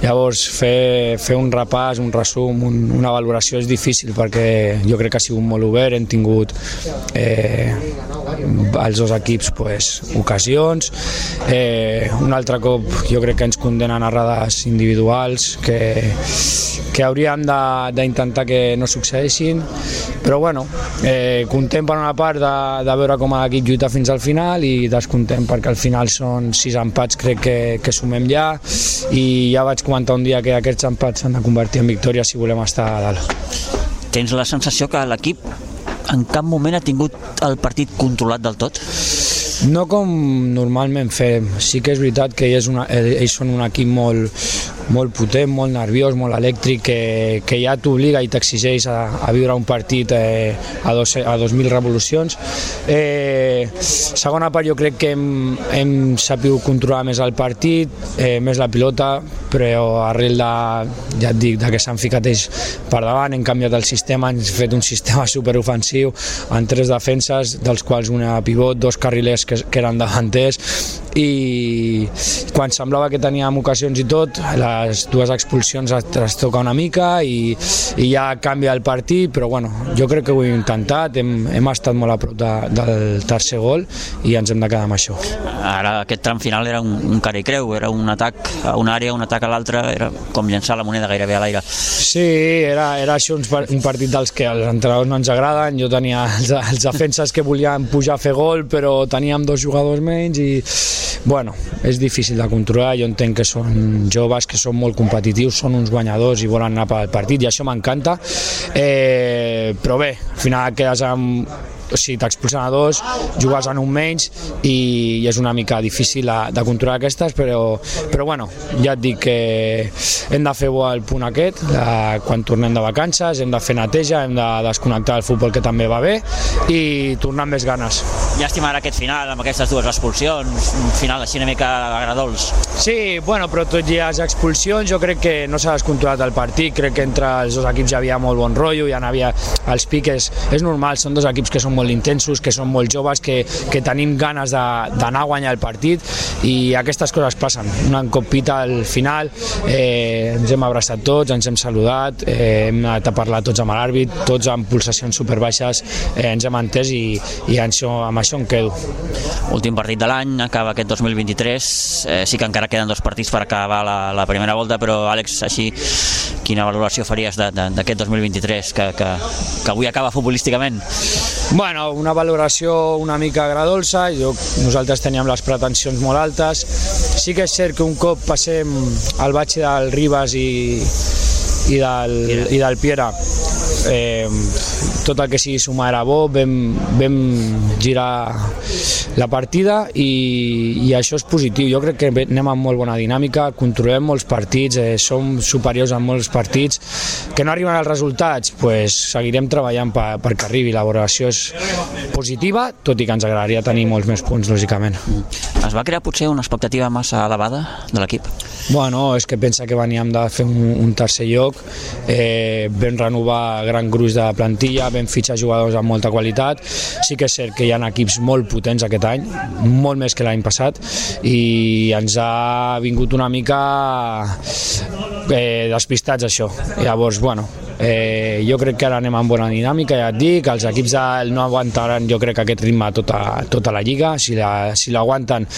Llavors, fer, fer un repàs, un resum, un, una valoració és difícil perquè jo crec que ha sigut molt obert, hem tingut eh, els dos equips pues, ocasions. Eh, un altre cop jo crec que ens condenen errades individuals que, que hauríem d'intentar que no succeeixin, però bueno, eh, content per una part de, de veure com l'equip lluita fins al final i descontent perquè al final són sis empats crec que, que sumem ja i ja vaig comentar un dia que aquests empats s'han de convertir en victòria si volem estar a dalt. Tens la sensació que l'equip en cap moment ha tingut el partit controlat del tot? No com normalment fem. Sí que és veritat que ells, una, ells són un equip molt, molt potent, molt nerviós, molt elèctric, que, que ja t'obliga i t'exigeix a, a viure un partit eh, a, dos, a 2.000 revolucions. Eh, segona part jo crec que hem, hem sapigut controlar més el partit, eh, més la pilota, però arrel de, ja et dic, de que s'han ficat ells per davant, hem canviat el sistema, hem fet un sistema <laughs> superofensiu en tres defenses, dels quals una pivot, dos carrilers que, que eren davanters, i quan semblava que teníem ocasions i tot, les dues expulsions es, es toca una mica i, i ja canvia el partit, però bueno, jo crec que ho hem intentat, hem, hem estat molt a prop de, del tercer gol i ens hem de quedar amb això. Ara aquest tram final era un, un cara i creu, era un atac a una àrea, un atac a l'altra, era com llançar la moneda gairebé a l'aire. Sí, era, era això un, un partit dels que els entrenadors no ens agraden, jo tenia els, els defenses que volien pujar a fer gol, però teníem dos jugadors menys i bueno, és difícil de controlar, jo entenc que són joves, que són molt competitius, són uns guanyadors i volen anar pel partit i això m'encanta, eh, però bé, al final quedes amb o sigui, t'expulsen a dos, jugues en un menys i, i és una mica difícil de, de controlar aquestes, però, però bueno, ja et dic que hem de fer bo el punt aquest, de, quan tornem de vacances, hem de fer neteja, hem de desconnectar el futbol que també va bé i tornar amb més ganes. Llàstima ara aquest final, amb aquestes dues expulsions, un final així una mica agradols. Sí, bueno, però tot i les expulsions jo crec que no s'ha descontrolat el partit, crec que entre els dos equips hi havia molt bon rotllo, ja n'havia els piques, és normal, són dos equips que són molt intensos, que són molt joves, que, que tenim ganes d'anar a guanyar el partit i aquestes coses passen. Un cop pita al final, eh, ens hem abraçat tots, ens hem saludat, eh, hem anat a parlar tots amb l'àrbit, tots amb pulsacions superbaixes, eh, ens hem entès i, i això, amb això em quedo. Últim partit de l'any, acaba aquest 2023, eh, sí que encara queden dos partits per acabar la, la primera volta, però Àlex, així, quina valoració faries d'aquest 2023 que, que, que avui acaba futbolísticament? Bueno, una valoració una mica agradolça, jo, nosaltres teníem les pretensions molt altes. Sí que és cert que un cop passem al batxe del Ribas i, i del, i del Piera, eh, tot el que sigui sumar era bo, vam, vam girar la partida i, i això és positiu. Jo crec que anem amb molt bona dinàmica, controlem molts partits, eh, som superiors en molts partits, que no arriben els resultats, pues, seguirem treballant per, perquè arribi. La valoració és positiva, tot i que ens agradaria tenir molts més punts, lògicament. Es va crear potser una expectativa massa elevada de l'equip? Bueno, és que pensa que veníem de fer un, un tercer lloc, eh, vam renovar gran gruix de plantilla, vam fitxar jugadors amb molta qualitat, sí que és cert que hi ha equips molt potents aquest any, molt més que l'any passat, i ens ha vingut una mica eh, despistats això. Llavors, bueno, eh, jo crec que ara anem amb bona dinàmica, ja et dic, els equips no aguantaran jo crec aquest ritme tota, tota la lliga, si l'aguanten la, si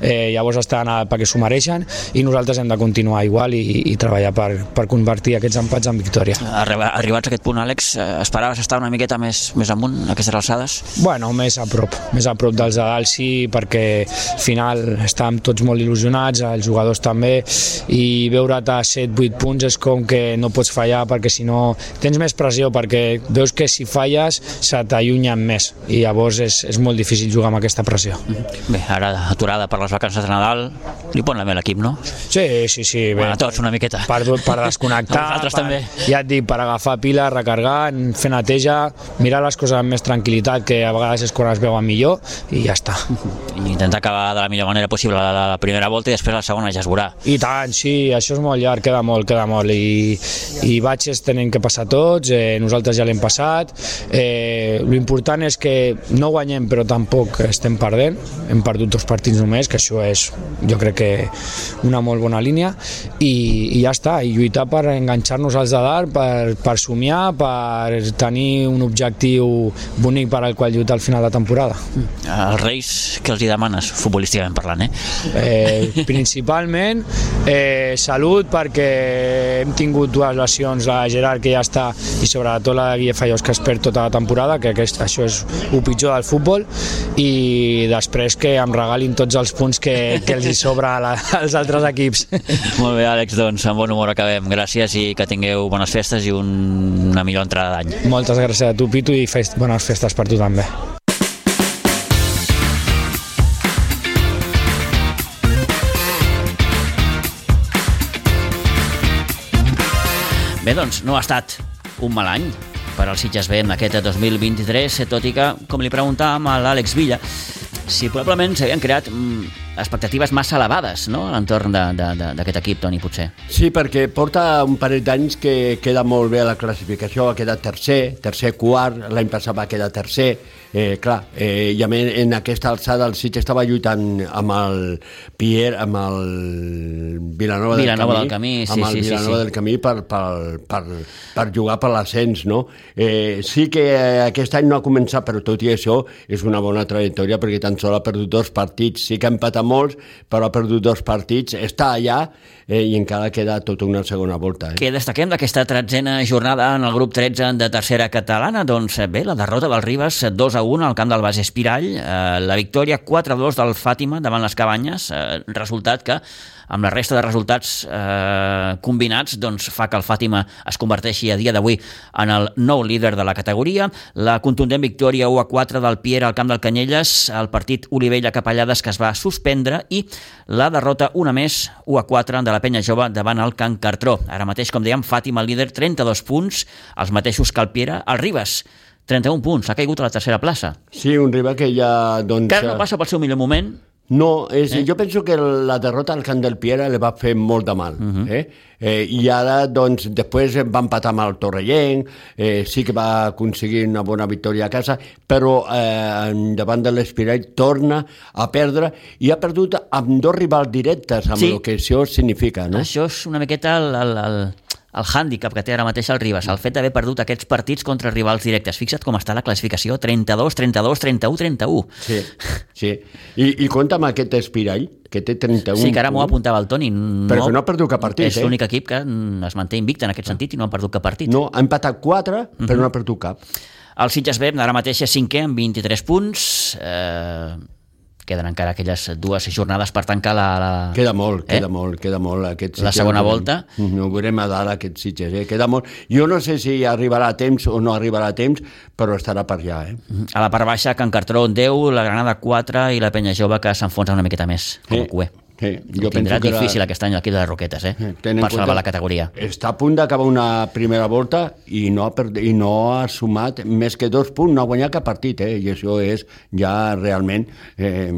eh, llavors estan perquè s'ho mereixen i nosaltres hem de continuar igual i, i treballar per, per convertir aquests empats en victòria. Arribats a aquest punt, Àlex, eh, esperaves estar una miqueta més, més amunt, a aquestes alçades? Bueno, més a prop, més a prop dels de dalt sí, perquè al final estàvem tots molt il·lusionats, els jugadors també, i veure't a 7-8 punts és com que no pots fallar perquè si no tens més pressió, perquè veus que si falles se t'allunyen més i llavors és, és molt difícil jugar amb aquesta pressió. Bé, ara aturada per les vacances de Nadal li pon la mel l'equip, no? Sí, sí, sí. Bé, bueno, a tots una miqueta. Per, per desconnectar, <laughs> per, també. ja et dic, per agafar pila, recargar, fer neteja, mirar les coses amb més tranquil·litat, que a vegades és quan es veuen millor, i ja està. I intentar acabar de la millor manera possible la, la primera volta i després la segona ja es veurà. I tant, sí, això és molt llarg, queda molt, queda molt, i, i batxes tenen que passar tots, eh, nosaltres ja l'hem passat, eh, l'important és que no guanyem però tampoc estem perdent, hem perdut dos partits només, que això és jo crec que una molt bona línia i, i ja està, i lluitar per enganxar-nos als de dalt, per, per somiar, per tenir un objectiu bonic per al qual lluitar al final de temporada. Els Reis, què els hi demanes, futbolísticament parlant, eh? eh principalment eh, salut perquè hem tingut dues lesions, la Gerard que ja està i sobretot la Guille Fallós que es perd tota la temporada, que aquest, això és el pitjor del futbol i després que em regalin tots els punts que, que els hi sobra la, als altres equips. Molt bé, Àlex, doncs amb bon humor acabem. Gràcies i que tingueu bones festes i un, una millor entrada d'any. Moltes gràcies a tu, Pitu, i fest, bones festes per tu també. Bé, doncs, no ha estat un mal any per al Sitges B en aquest 2023, tot i que, com li preguntàvem a l'Àlex Villa, si probablement s'havien creat mm, expectatives massa elevades no? a l'entorn d'aquest equip, Toni, potser. Sí, perquè porta un parell d'anys que queda molt bé a la classificació, ha quedat tercer, tercer quart, l'any passat va quedar tercer, eh, clar, eh, i a més en aquesta alçada el Sitges estava lluitant amb el Pierre, amb el Vilanova, Vilanova del Camí, del Camí sí, amb el sí, Vilanova sí, del Camí per, per, per, per jugar per l'ascens, no? Eh, sí que aquest any no ha començat, però tot i això és una bona trajectòria perquè tan sol ha perdut dos partits, sí que ha empatat molts, però ha perdut dos partits, està allà eh, i encara queda tota una segona volta. Eh? Què destaquem d'aquesta tretzena jornada en el grup 13 de tercera catalana? Doncs bé, la derrota del Ribas 2 a 1 al camp del Bas Espirall, eh, la victòria 4-2 del Fàtima davant les Cabanyes, eh, resultat que amb la resta de resultats eh, combinats doncs, fa que el Fàtima es converteixi a dia d'avui en el nou líder de la categoria. La contundent victòria 1-4 del Pierre al camp del Canyelles, el partit Olivella-Capellades que es va suspendre i la derrota una més 1-4 de la Penya Jove davant el Can Cartró. Ara mateix, com dèiem, Fàtima líder 32 punts, els mateixos que el Pierre, el Ribes 31 punts, ha caigut a la tercera plaça. Sí, un rival que ja... Doncs, Que no passa pel seu millor moment, No, és, eh? jo penso que la derrota al Camp del Piera li va fer molt de mal. Uh -huh. eh? Eh, I ara, doncs, després va empatar amb el Torrellenc, eh, sí que va aconseguir una bona victòria a casa, però eh, davant de l'Espirall torna a perdre i ha perdut amb dos rivals directes, amb Sí. el que això significa, no? Això és una miqueta el, el, el, el hàndicap que té ara mateix el Ribas, el fet d'haver perdut aquests partits contra rivals directes. Fixa't com està la classificació, 32, 32, 31, 31. Sí, sí. I, i compta amb aquest Espirall, que té 31 Sí, que ara m'ho apuntava el Toni. No, Però que no ha perdut cap partit, És eh? l'únic equip que es manté invicte en aquest sentit i no ha perdut cap partit. No, ha empatat 4, però no ha perdut cap. El Sitges B ara mateix és cinquè amb 23 punts. Eh, queden encara aquelles dues jornades per tancar la... la... Queda molt, Eh? queda molt, queda molt. Aquest La segona veurem. volta. No ho veurem a dalt, aquest Sitges, eh? Queda molt. Jo no sé si arribarà a temps o no arribarà a temps, però estarà per allà, eh? A la part baixa, Can Cartró 10, la Granada 4 i la Penya Jove que s'enfonsa una miqueta més, com a cué. Sí, Jo tindrà penso que difícil la- aquest any l'equip de les Roquetes, eh? En per salvar la categoria. Està a punt d'acabar una primera volta i no, ha perd... i no ha sumat més que dos punts, no ha guanyat cap partit, eh? i això és ja realment, eh,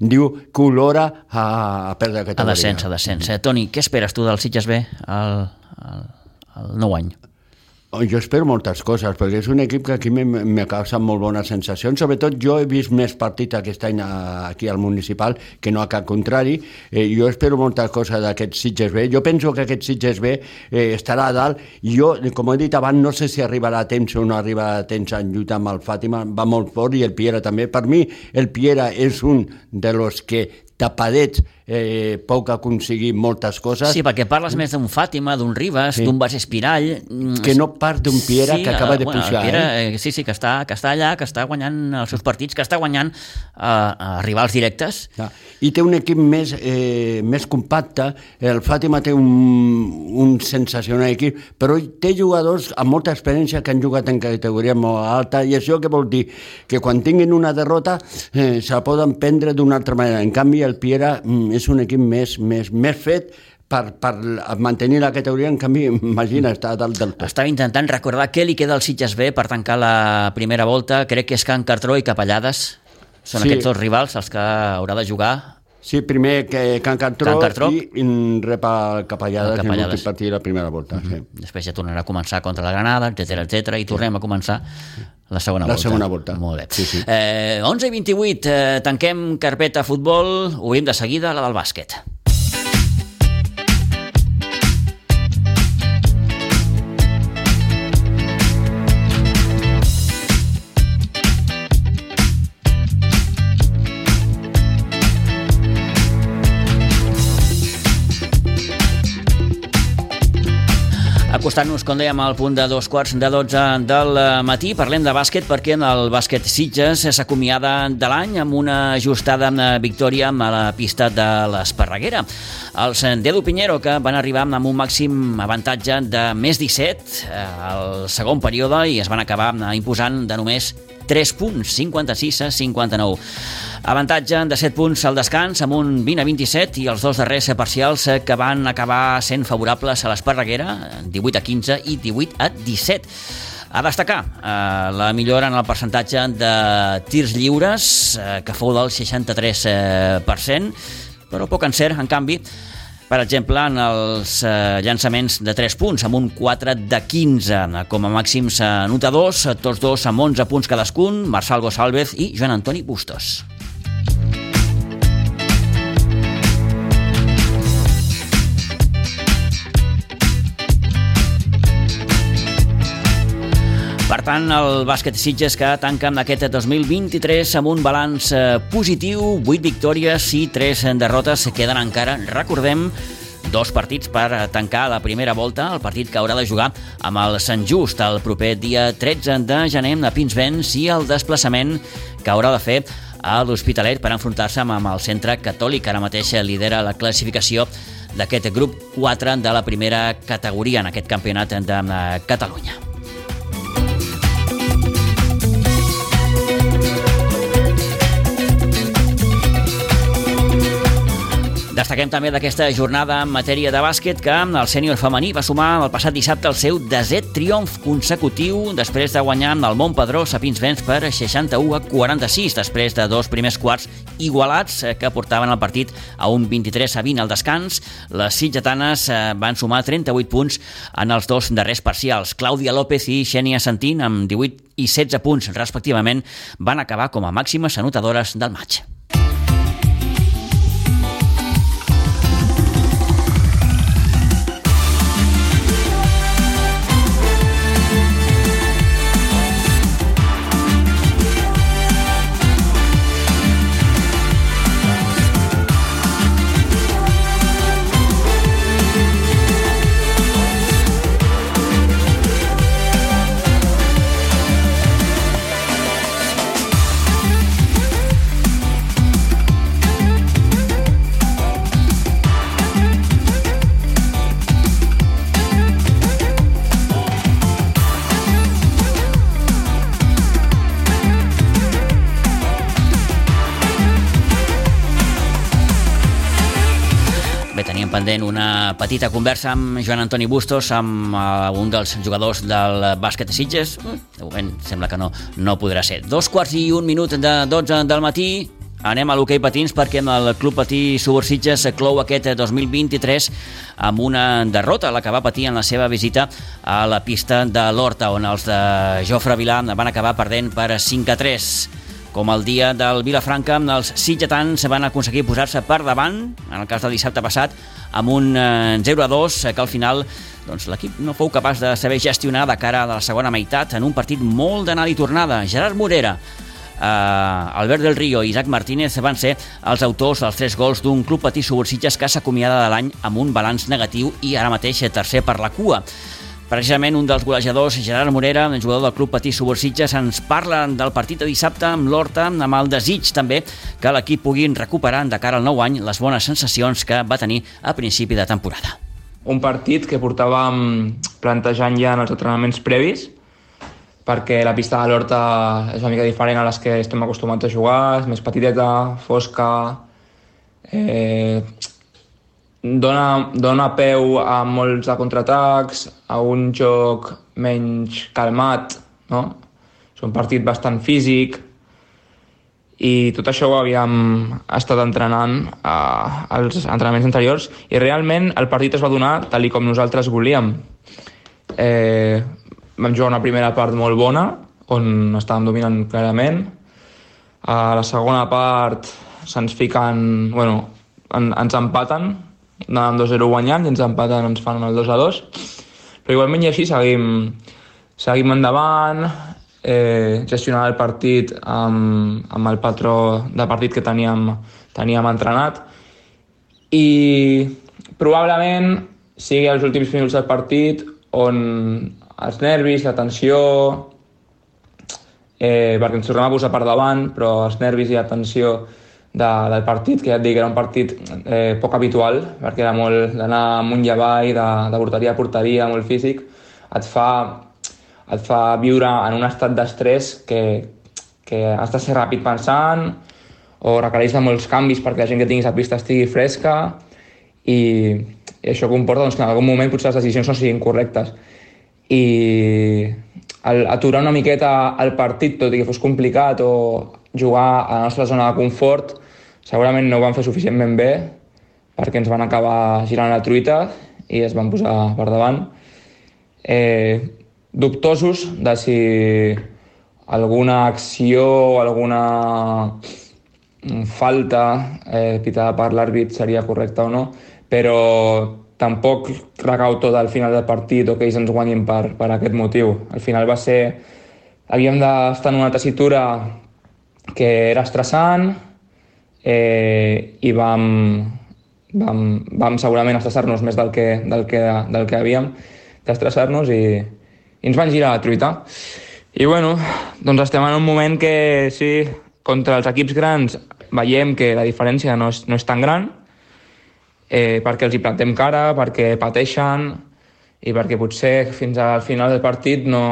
diu que olora a, a perdre A categoria. descens, a descens. Eh, Toni, què esperes tu del Sitges B al, al, al nou any? Jo espero moltes coses, perquè és un equip que aquí me, me causa molt bones sensacions. Sobretot jo he vist més partits aquest any aquí al municipal que no a cap contrari. Eh, jo espero moltes coses d'aquest Sitges B. Jo penso que aquest Sitges B eh, estarà a dalt jo, com he dit abans, no sé si arribarà a temps o no arribarà a temps en lluita amb el Fàtima. Va molt fort i el Piera també. Per mi, el Piera és un de los que tapadets eh, poc aconseguir moltes coses. Sí, perquè parles més d'un Fàtima, d'un Ribas, Sí. d'un Bas Espirall... mm, Que no part d'un Piera que acaba de bueno, pujar, Piera, eh? Sí, sí, que està, que està allà, que està guanyant els seus partits, que està guanyant eh, a rivals directes. Ja. I té un equip més, eh, més compacte, el Fàtima té un, un sensacional equip, però té jugadors amb molta experiència que han jugat en categoria molt alta, i això què vol dir? Que quan tinguin una derrota eh, se la poden prendre d'una altra manera. En canvi, el Piera mm, és un equip més, més, més fet per, per mantenir la categoria, en canvi, imagina, està a dalt del tot. Estava intentant recordar què li queda al Sitges B per tancar la primera volta. Crec que és Can Cartró i Capellades. Són Sí. aquests dos rivals els que haurà de jugar. Sí, primer que Can Cartró, Can Cartró. i en rep el Capellades, El en Capellades. l'últim partit la primera volta. Sí. Després ja tornarà a començar contra la Granada, etc etc i tornem a començar la segona La volta. segona volta. Molt bé. Sí, sí. Eh, 11 i 28, eh, tanquem carpeta futbol, obrim de seguida la del bàsquet. Acostant-nos, com dèiem, al punt de dos quarts de 12 del matí, parlem de bàsquet perquè en el bàsquet Sitges s'acomiada de l'any amb una ajustada eh, victòria a la pista de l'Esparreguera. Els eh, Dedo Pinheiro, que van arribar amb un màxim avantatge de més 17 eh, al segon període i es van acabar eh, imposant de només 3 punts, 56 a 59. Avantatge de 7 punts al descans amb un 20 a 27 i els dos darrers parcials eh, que van acabar sent favorables a l'Esparreguera, 18 a 15 i 18 a 17. A destacar eh, la millora en el percentatge de tirs lliures, eh, que fou del 63%, però poc encert, en canvi, per exemple, en els eh, llançaments de 3 punts, amb un 4 de 15. Com a màxims anotadors, tots dos amb 11 punts cadascun, Marçal Gosalvez i Joan Antoni Bustos. Tant, el bàsquet Sitges que tanca amb aquest 2023 amb un balanç eh, positiu, 8 victòries i 3 derrotes queden encara, recordem, dos partits per tancar la primera volta, el partit que haurà de jugar amb el Sant Just el proper dia 13 de gener a Pinsbens i el desplaçament que haurà de fer a l'Hospitalet per enfrontar-se amb el centre catòlic. Ara mateix lidera la classificació d'aquest grup 4 de la primera categoria en aquest campionat de Catalunya. Destaquem també d'aquesta jornada en matèria de bàsquet que el sènior femení va sumar el passat dissabte el seu desè triomf consecutiu després de guanyar el Montpedró a Pinsbens per 61 a 46 després de dos primers quarts igualats eh, que portaven el partit a un 23 a 20 al descans. Les sitgetanes eh, van sumar 38 punts en els dos darrers parcials. Clàudia López i Xènia Santín amb 18 i 16 punts respectivament van acabar com a màximes anotadores del maig. Pendent una petita conversa amb Joan Antoni Bustos, amb uh, un dels jugadors del bàsquet de Sitges. De moment sembla que no, no podrà ser. Dos quarts i un minut de 12 del matí, Anem a l'hoquei patins perquè el Club Patí Subursitges clou aquest 2023 amb una derrota, la que va patir en la seva visita a la pista de l'Horta, on els de Jofre Vilà van acabar perdent per 5 a 3. Com el dia del Vilafranca, els sitgetans van aconseguir posar-se per davant, en el cas del dissabte passat, amb un 0 eh, a 2, eh, que al final doncs, l'equip no fou capaç de saber gestionar de cara a la segona meitat en un partit molt d'anada i tornada. Gerard Morera, eh, Albert del Río i Isaac Martínez van ser els autors dels tres gols d'un club patí Subursitges que s'acomiada de l'any amb un balanç negatiu i ara mateix tercer per la cua. Precisament un dels golejadors, Gerard Morera, el jugador del Club Patí Subursitges, ens parla del partit de dissabte amb l'Horta, amb el desig també que l'equip pugui recuperar de cara al nou any les bones sensacions que va tenir a principi de temporada. Un partit que portàvem plantejant ja en els entrenaments previs, perquè la pista de l'Horta és una mica diferent a les que estem acostumats a jugar, és més petiteta, fosca, eh, dona, dona peu a molts de contraatacs, a un joc menys calmat, no? És un partit bastant físic i tot això ho havíem estat entrenant uh, als entrenaments anteriors i realment el partit es va donar tal com nosaltres volíem. Eh, vam jugar una primera part molt bona, on estàvem dominant clarament. A la segona part se'ns fiquen... Bueno, en, ens empaten anàvem 2-0 guanyant i ens empaten, ens fan el 2-2 però igualment i així seguim, seguim endavant eh, gestionant el partit amb, amb el patró de partit que teníem, teníem entrenat. I probablement sigui els últims minuts del partit on els nervis, la tensió, eh, perquè ens tornem a posar per davant, però els nervis i la tensió de, del partit, que ja et dic, era un partit eh, poc habitual, perquè era molt d'anar amunt i avall, de, de porteria a porteria, molt físic, et fa, et fa viure en un estat d'estrès que, que has de ser ràpid pensant o requereix de molts canvis perquè la gent que tinguis a pista estigui fresca i, i això comporta doncs, que en algun moment potser les decisions no siguin correctes. I el, aturar una miqueta el partit, tot i que fos complicat, o jugar a la nostra zona de confort, Segurament no ho van fer suficientment bé perquè ens van acabar girant la truita i es van posar per davant. Eh, dubtosos de si alguna acció o alguna falta eh, pitada per l'àrbit seria correcta o no, però tampoc recau tot al final del partit o que ells ens guanyin per, per aquest motiu. Al final va ser... Havíem d'estar en una tessitura que era estressant, eh, i vam vam, vam segurament estressar-nos més del que, del que, del que havíem d'estressar-nos i, i ens van girar la truita. I bueno, doncs estem en un moment que sí, contra els equips grans veiem que la diferència no és, no és tan gran, eh, perquè els hi plantem cara, perquè pateixen i perquè potser fins al final del partit no,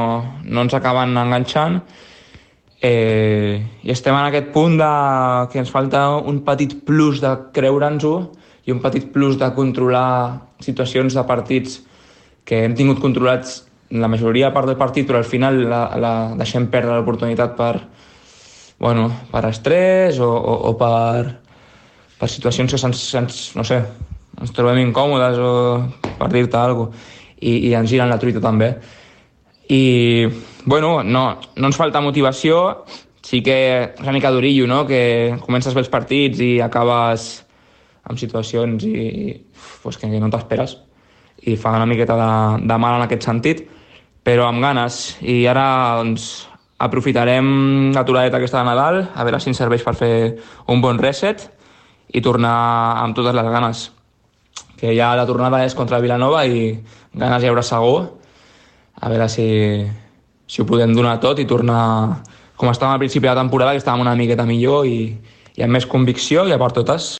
no ens acaben enganxant eh, i estem en aquest punt de, que ens falta un petit plus de creure'ns-ho i un petit plus de controlar situacions de partits que hem tingut controlats la majoria part del partit, però al final la, la deixem perdre l'oportunitat per, bueno, per estrès o, o, o per, per situacions que se'ns, se no sé, ens trobem incòmodes o per dir-te alguna cosa, i, i ens giren la truita també. I, bueno, no, no ens falta motivació, sí que és una mica d'orillo, no?, que comences bé els partits i acabes amb situacions i, pues, que no t'esperes i fa una miqueta de, de mal en aquest sentit, però amb ganes. I ara, doncs, aprofitarem l'aturadeta aquesta de Nadal, a veure si ens serveix per fer un bon reset i tornar amb totes les ganes que ja la tornada és contra Vilanova i ganes hi haurà segur. A veure si, si ho podem donar tot i tornar com estàvem al principi de la temporada, que estàvem una miqueta millor i, i amb més convicció i a per totes.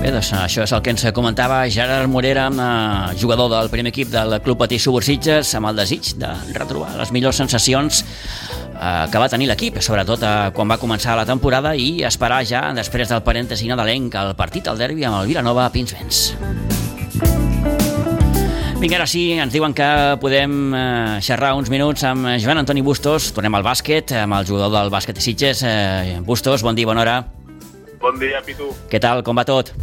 Bé, doncs això és el que ens comentava Gerard Morera, eh, jugador del primer equip del Club Patí Subursitges, amb el desig de retrobar les millors sensacions eh, que va tenir l'equip, sobretot eh, quan va començar la temporada i esperar ja, després del parèntesi nadalenc, el partit al derbi amb el Vilanova a Pinsbens. Vinga, ara sí, ens diuen que podem eh, xerrar uns minuts amb Joan Antoni Bustos. Tornem al bàsquet, amb el jugador del bàsquet de Sitges. Eh, Bustos, bon dia, bona hora. Bon dia, Pitu. Què tal, com va tot?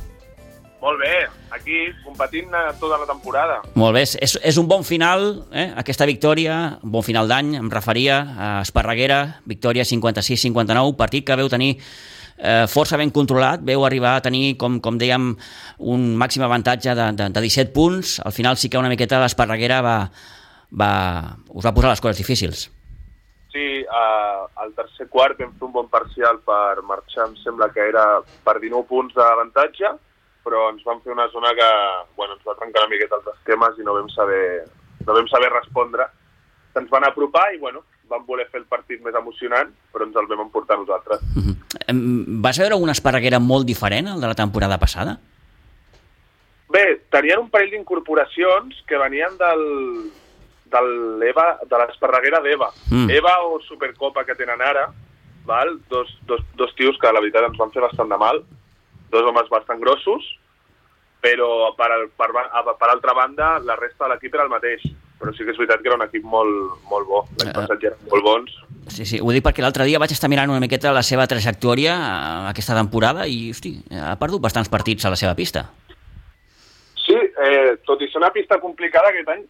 Molt bé, aquí competint eh, tota la temporada. Molt bé, és, és un bon final, eh? aquesta victòria, un bon final d'any, em referia a Esparreguera, victòria 56-59, partit que veu tenir eh, força ben controlat, veu arribar a tenir, com, com dèiem, un màxim avantatge de, de, de 17 punts, al final sí que una miqueta l'Esparreguera va, va, us va posar les coses difícils. Sí, eh, al tercer quart vam fer un bon parcial per marxar, em sembla que era per 19 punts d'avantatge, però ens van fer una zona que bueno, ens va trencar una miqueta els esquemes i no vam saber, no vam saber respondre. Se'ns van apropar i bueno, vam voler fer el partit més emocionant, però ens el vam emportar nosaltres. Uh -huh. Vas veure una esparreguera molt diferent al de la temporada passada? Bé, tenien un parell d'incorporacions que venien del, del Eva, de l'esparreguera d'Eva. Mm. Eva o Supercopa que tenen ara, val? Dos, dos, dos tios que la veritat ens van fer bastant de mal, dos homes bastant grossos, però per, al, per, per altra banda la resta de l'equip era el mateix però sí que és veritat que era un equip molt, molt bo l'any passat ja eren molt bons Sí, sí, ho dic perquè l'altre dia vaig estar mirant una miqueta la seva trajectòria aquesta temporada i, hosti, ha perdut bastants partits a la seva pista. Sí, eh, tot i ser una pista complicada aquest any,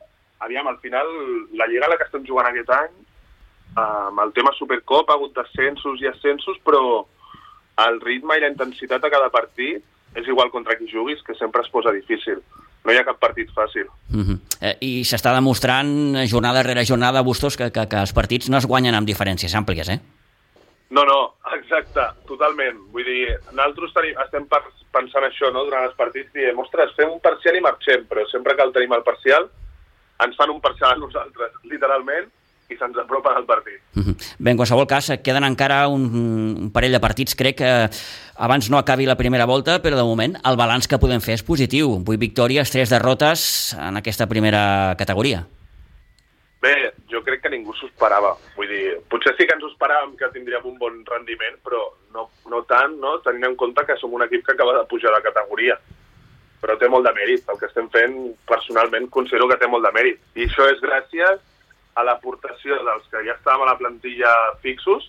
aviam, al final, la lliga a la que estem jugant aquest any, eh, amb el tema Supercopa, ha hagut descensos i ascensos, però el ritme i la intensitat a cada partit és igual contra qui juguis, que sempre es posa difícil. No hi ha cap partit fàcil. Uh -huh. eh, I s'està demostrant jornada rere jornada, Bustos, que, que, que els partits no es guanyen amb diferències àmplies, eh? No, no, exacte, totalment. Vull dir, nosaltres tenim, estem pensant això, no?, durant els partits, diem, ostres, fem un parcial i marxem, però sempre que el tenim al parcial, ens fan un parcial a nosaltres, literalment, i se'ns apropen al partit. Uh -huh. Bé, en qualsevol cas, queden encara un, un parell de partits, crec que abans no acabi la primera volta, però de moment el balanç que podem fer és positiu. 8 victòries, 3 derrotes en aquesta primera categoria. Bé, jo crec que ningú s'ho esperava. Vull dir, potser sí que ens ho esperàvem que tindríem un bon rendiment, però no, no tant, no? tenint en compte que som un equip que acaba de pujar de categoria. Però té molt de mèrit. El que estem fent, personalment, considero que té molt de mèrit. I això és gràcies a l'aportació dels que ja estàvem a la plantilla fixos,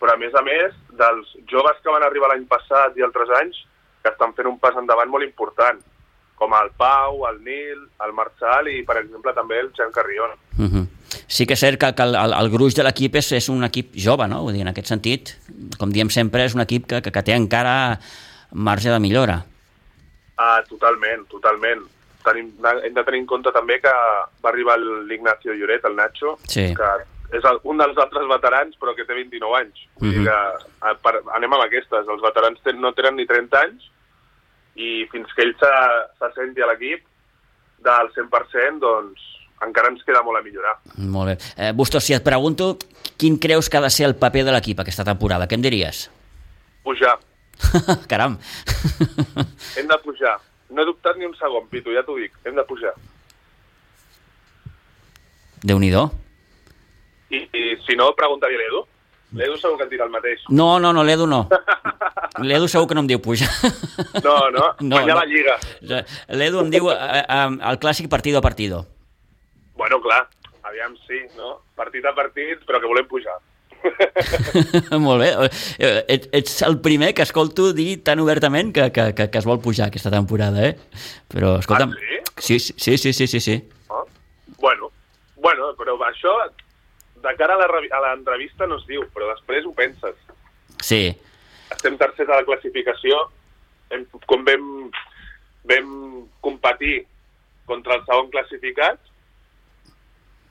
però a més a més dels joves que van arribar l'any passat i altres anys que estan fent un pas endavant molt important, com el Pau, el Nil, el Marçal i, per exemple, també el Jean Carrion. Uh -huh. Sí que és cert que, que el, el, el gruix de l'equip és, és un equip jove, no? Vull dir, en aquest sentit, com diem sempre, és un equip que, que, que té encara marge de millora. Ah, totalment, totalment tenim, hem de tenir en compte també que va arribar l'Ignacio Lloret, el Nacho, sí. que és el, un dels altres veterans, però que té 29 anys. Vull dir Mhm. que a, per, anem amb aquestes. Els veterans ten, no tenen ni 30 anys i fins que ell se- s'assenti a l'equip del 100%, doncs encara ens queda molt a millorar. Molt bé. Eh, Bustos, si et pregunto quin creus que ha de ser el paper de l'equip aquesta temporada, què em diries? Pujar. <laughs> Caram. Hem de pujar. No he dubtat ni un segon, Pitu, ja t'ho dic. Hem de pujar. Déu-n'hi-do. I, I si no, preguntaria a l'Edu. L'Edu segur que et dirà el mateix. No, no, no, l'Edu no. L'Edu segur que no em diu pujar. No, no, No, guanyar no. la Lliga. L'Edu em diu eh, eh, el clàssic partido a partido. Bueno, clar, aviam, sí, no? Partit a partit, però que volem pujar. <laughs> Molt bé. Eh, Et, ets el primer que escolto dir tan obertament que, que, que, que es vol pujar aquesta temporada, eh? Però, escolta'm... Ah, sí? Sí, sí, sí, sí, sí, sí. No? Bueno, bueno, però això de cara a la revi- a l'entrevista no es diu, però després ho penses. Sí. Estem tercers a la classificació, hem, com vam, vam competir contra el segon classificat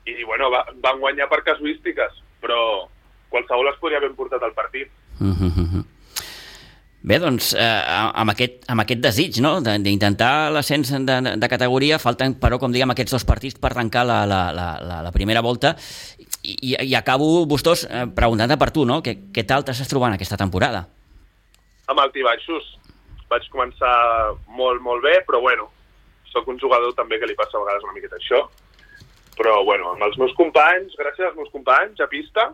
i, bueno, va, van guanyar per casuístiques, però qualsevol es podria haver portat al partit. Mhm. Bé, doncs, eh, amb, aquest, amb aquest desig no? de- d'intentar l'ascens de, de categoria, falten, però, com diguem, aquests dos partits per tancar la, la, la, la, primera volta. I, i, i acabo, Bustos, eh, preguntant-te per tu, no? Què, què tal t'estàs trobant aquesta temporada? amb alti baixos. Vaig començar molt, molt bé, però bueno, sóc un jugador també que li passa a vegades una miqueta això. Però bueno, amb els meus companys, gràcies als meus companys a pista,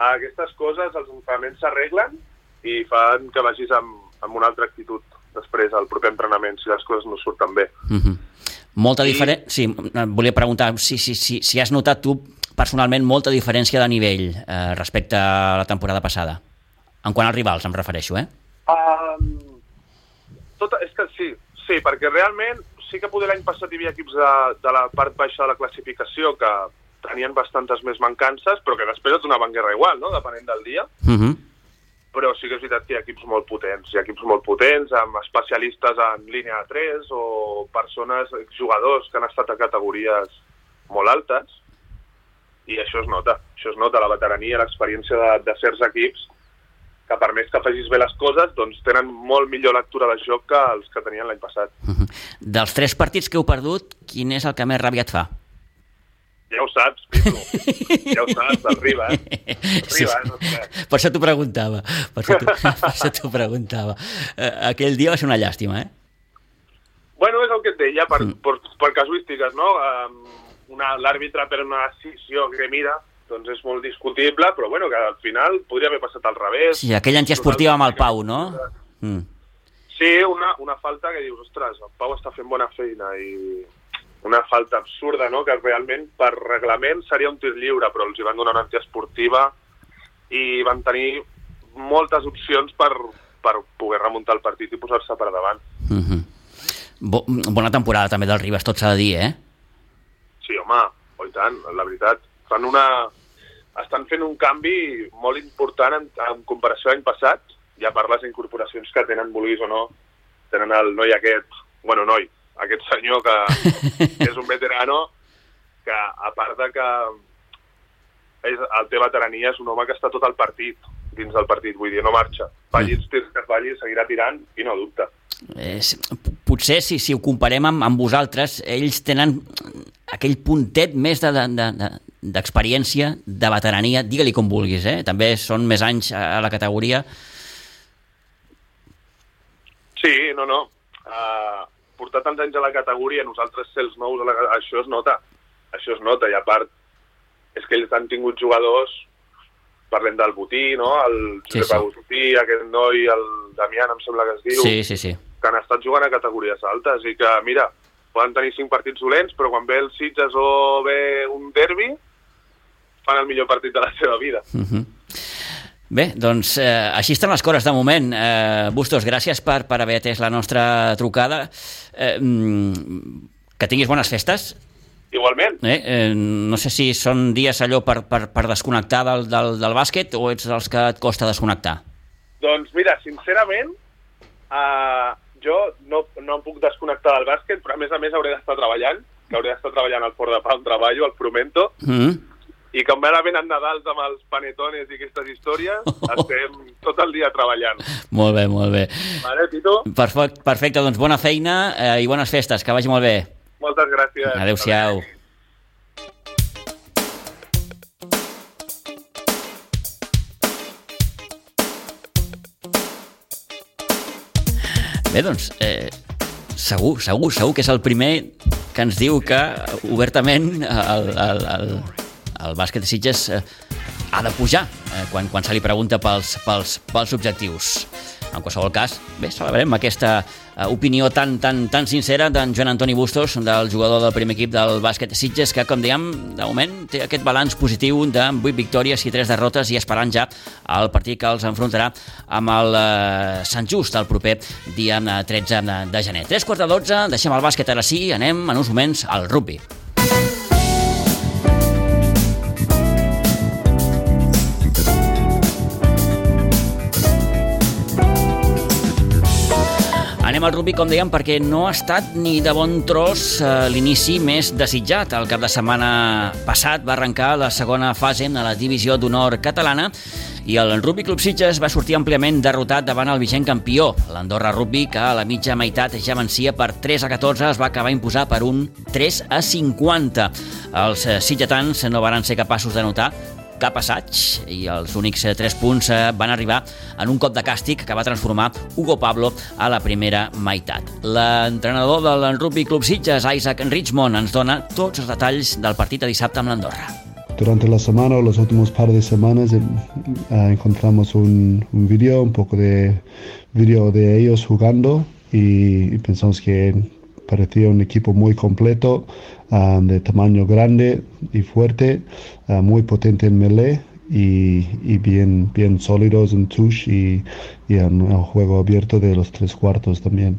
aquestes coses, els entrenaments s'arreglen i fan que vagis amb, amb una altra actitud després al proper entrenament si les coses no surten bé. Mhm. Molta diferència... Sí, eh, volia preguntar si, si, si, si has notat tu personalment molta diferència de nivell eh, respecte a la temporada passada. En quant als rivals, em refereixo, eh? Um, tot, és que sí, sí, perquè realment sí que poder l'any passat hi havia equips de, de la part baixa de la classificació que tenien bastantes més mancances, però que després et donaven guerra igual, no?, depenent del dia. Uh -huh. Però sí que és veritat que hi ha equips molt potents, hi ha equips molt potents, amb especialistes en línia de 3 o persones, jugadors que han estat a categories molt altes, i això es nota, això es nota, la veterania, l'experiència de, de certs equips, que per més que facis bé les coses, doncs tenen molt millor lectura de joc que els que tenien l'any passat. Dels tres partits que heu perdut, quin és el que més ràbia et fa? Ja ho saps, Pitu. ja ho saps, el Riba, eh? <laughs> Sí, sí. no sé. Per això t'ho preguntava. <laughs> Per això t'ho preguntava. Eh, aquell dia va ser una llàstima, eh? Bueno, és el que et deia, per, per, per casuístiques, no? L'àrbitre per una decisió que mira, doncs és molt discutible, però bueno, que al final podria haver passat al revés. Sí, aquell antiesportiva amb el Pau, no? Mm. Sí, una, una falta que dius, ostres, el Pau està fent bona feina i una falta absurda, no?, que realment per reglament seria un tir lliure, però els hi van donar una antiesportiva i van tenir moltes opcions per, per poder remuntar el partit i posar-se per davant. Mm -hmm. Bo, bona temporada també del Ribas, tot s'ha de dir, eh? Sí, home, oh, i tant, la veritat. Fan una... Estan fent un canvi molt important en, en comparació a l'any passat, ja per les incorporacions que tenen, vulguis o no, tenen el noi aquest, bueno, noi, aquest senyor que, que és un veterano que, a part de que és, el té veterania, és un home que està tot el partit, dins del partit, vull dir, no marxa. Falli els tirs que falli, seguirà tirant i no dubta. És, potser si, si ho comparem amb, amb vosaltres, ells tenen aquell puntet més d'experiència, de, de, d'experiència, de veterania, digue-li com vulguis, eh? també són més anys a, a la categoria. Sí, no, no. Uh, portar tants anys a la categoria, nosaltres ser els nous, a la, això es nota. Això es nota, i a part és que ells han tingut jugadors, parlem del Botí, no? el Sí, Josep sí. Agustí, aquest noi, el Damián, em sembla que es diu, Sí, sí, sí. que han estat jugant a categories altes i que, mira, poden tenir cinc partits dolents, però quan ve el Sitges o ve un derbi, fan el millor partit de la seva vida. Uh -huh. Bé, doncs eh, així estan les coses de moment. Eh, Bustos, gràcies per, per haver atès la nostra trucada. Eh, mm, que tinguis bones festes. Igualment. Eh? Eh, no sé si són dies allò per, per, per desconnectar del, del, del bàsquet o ets dels que et costa desconnectar? Doncs mira, sincerament, uh, jo no, no em puc desconnectar del bàsquet, però a més a més hauré d'estar treballant, que hauré d'estar treballant al Fort de Pau on treballo, al Frumento, Mm -hmm. I com ara venen Nadals amb els panetones i aquestes històries, <laughs> estem tot el dia treballant. Molt bé, molt bé. Vale, Tito? Perfecte, perfecte doncs bona feina eh, i bones festes, que vagi molt bé. Moltes gràcies. Adéu-siau. Bé, doncs, eh, segur, segur, segur que és el primer que ens diu que obertament el, el, el, el bàsquet de Sitges eh, ha de pujar eh, quan, quan se li pregunta pels, pels, pels objectius. En qualsevol cas, bé, celebrem aquesta uh, opinió tan, tan, tan sincera d'en Joan Antoni Bustos, del jugador del primer equip del bàsquet Sitges, que, com dèiem, de moment té aquest balanç positiu de 8 victòries i 3 derrotes i esperant ja el partit que els enfrontarà amb el Sant Just el proper dia 13 de gener. 3 quarts de 12, deixem el bàsquet ara sí, anem en uns moments al rugby. Anem al rugby, com dèiem, perquè no ha estat ni de bon tros eh, l'inici més desitjat. El cap de setmana passat va arrencar la segona fase en la divisió d'honor catalana i el Rugby Club Sitges va sortir àmpliament derrotat davant el vigent campió. L'Andorra Rugby, que a la mitja meitat ja vencia per 3 a 14, es va acabar imposar per un 3 a 50. Els sitgetans no van ser capaços de notar cap assaig i els únics eh, tres punts eh, van arribar en un cop de càstig que va transformar Hugo Pablo a la primera meitat. L'entrenador del Rugby Club Sitges, Isaac Richmond, ens dona tots els detalls del partit de dissabte amb l'Andorra. Durante la semana o los últimos par de semanas eh, encontramos un, un vídeo, un poco de vídeo de ellos jugando y, y pensamos que parecía un equipo muy completo, um, de tamaño grande y fuerte, uh, muy potente en melee y, y, bien, bien sólidos en touch y, y en el juego abierto de los tres cuartos también.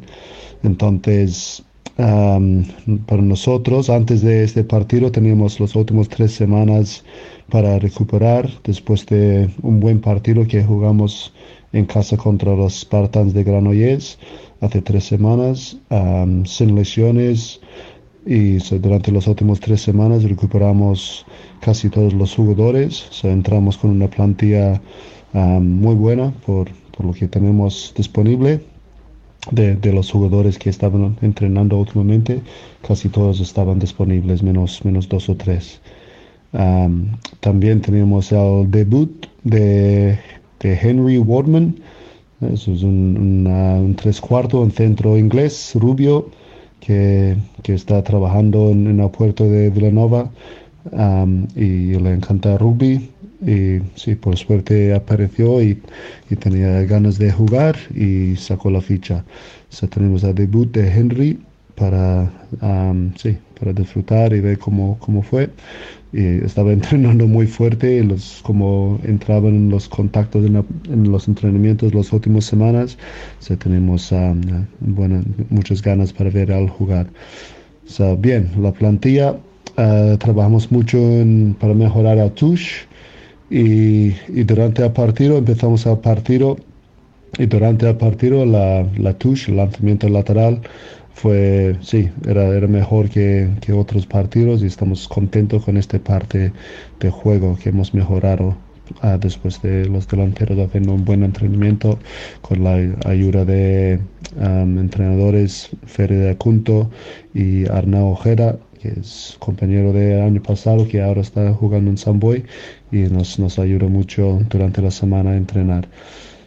Entonces, um, para nosotros, antes de este partido, teníamos las últimas tres semanas para recuperar después de un buen partido que jugamos en casa contra los Spartans de Granollers hace tres semanas, sin lesiones, y durante las últimas tres semanas recuperamos casi todos los jugadores, so, entramos con una plantilla muy buena por, por, lo que tenemos disponible. De, de, los jugadores que estaban entrenando últimamente, casi todos estaban disponibles, menos, menos dos o tres. También tenemos el debut de, de Henry Wardman, eso es un, una, un tres cuartos, un centro inglés, rubio, que, que está trabajando en, en, el puerto de Villanova um, y le encanta rugby. Y sí, por suerte apareció y, y, tenía ganas de jugar y sacó la ficha. So, tenemos el debut de Henry para, um, sí, para disfrutar y ver cómo, cómo fue y estaba <laughs> entrenando muy fuerte, los, como entraban en los contactos en, los entrenamientos las últimas semanas, so tenemos um, bueno, muchas ganas para ver al jugar. Bien, la plantilla, uh, trabajamos mucho para mejorar el touch y, y, durante el partido empezamos el partido y durante el partido la, la touch, el lanzamiento lateral, fue, sí, era, era mejor que, que, otros partidos y estamos contentos con esta parte de juego que hemos mejorado ah, después de los delanteros haciendo un buen entrenamiento con la ayuda de um, entrenadores Ferre Acunto y Arnau Ojeda que es compañero de año pasado que ahora está jugando en Samboy y nos, nos ayuda mucho durante la semana a entrenar.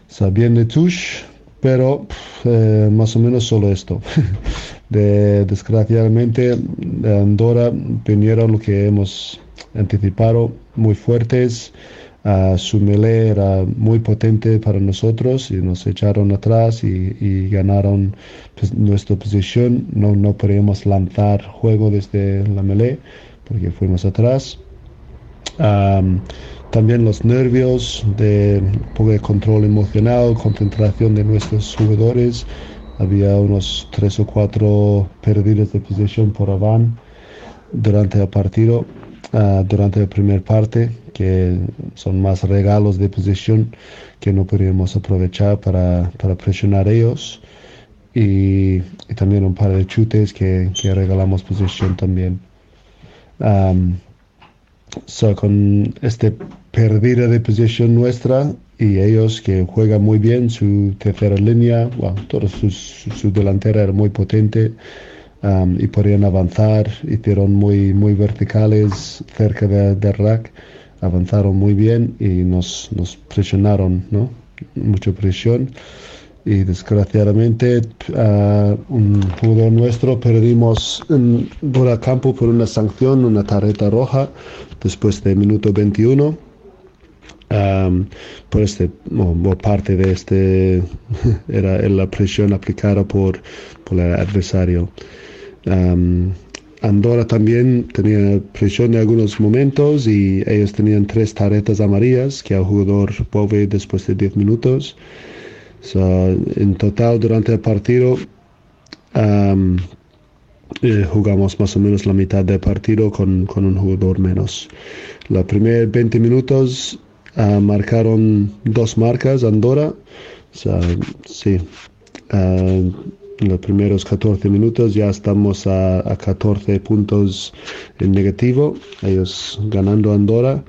Sabiendo de Tush, pero eh, más o menos solo esto. <laughs> De, desgraciadamente, de Andorra vinieron lo que hemos anticipado muy fuertes. Uh, su melee era muy potente para nosotros y nos echaron atrás y, ganaron pues, nuestra posición. No, no podíamos lanzar juego desde la melee porque fuimos atrás. También los nervios de poco de control emocional, concentración de nuestros jugadores. Había unos tres o cuatro perdidos de posición por Avan durante el partido, uh, durante la primera parte, que son más regalos de posición que no podíamos aprovechar para, para presionar ellos. Y, también un par de chutes que, que regalamos posición también. So, con este pérdida de posición nuestra y ellos que juegan muy bien su tercera línea, bueno, toda su, su, delantera era muy potente um, y podían avanzar, hicieron muy, muy verticales cerca del de rack, avanzaron muy bien y nos, nos presionaron, ¿no? Mucha presión y desgraciadamente uh, un jugador nuestro perdimos en, por el campo por una sanción, una tarjeta roja después de minuto 21 um, por este parte de este <laughs> era la presión aplicada por, por el adversario. Um, Andorra también tenía presión en algunos momentos y ellos tenían tres tarjetas amarillas que el jugador vuelve después de 10 minutos. So, en total, durante el partido, eh, jugamos más o menos la mitad del partido con, con un jugador menos. Los primeros 20 minutos uh, marcaron dos marcas Andorra. So, sí. Uh, en los primeros 14 minutos ya estamos a, a 14 puntos en negativo, ellos ganando Andorra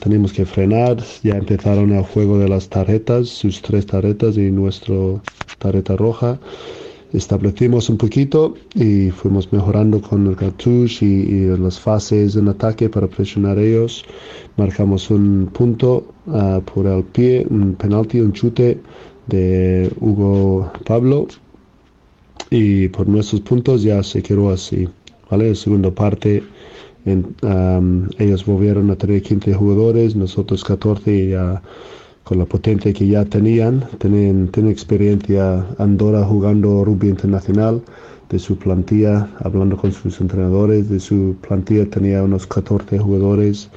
tenemos que frenar. Ya empezaron el juego de las tarjetas, sus tres tarjetas y nuestra tarjeta roja. Establecimos un poquito y fuimos mejorando con el cartucho y, las fases en ataque para presionar a ellos. Marcamos un punto uh, por el pie, un penalti, un chute de Hugo Pablo. Y por nuestros puntos ya se quedó así. ¿vale? La segunda parte ellos volvieron a tener 15 jugadores, nosotros 14 y ya con la potencia que ya tenían, tienen, tienen experiencia Andorra jugando rugby internacional, de su plantilla, hablando con sus entrenadores, de su plantilla tenía unos 14 jugadores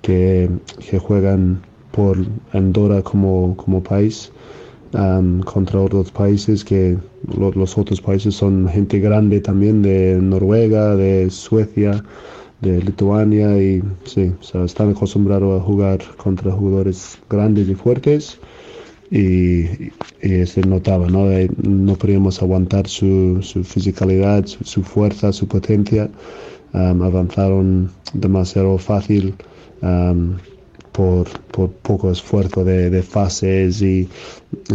que, que juegan por Andorra como, como país. contra otros países que los otros países son gente grande también de Noruega, de Suecia, de Lituania y sí, están acostumbrados a jugar contra jugadores grandes y fuertes y, se notaba, ¿no? no podíamos aguantar su, su fisicalidad, su, fuerza, su potencia. avanzaron demasiado fácil por, por, poco esfuerzo de, de fases y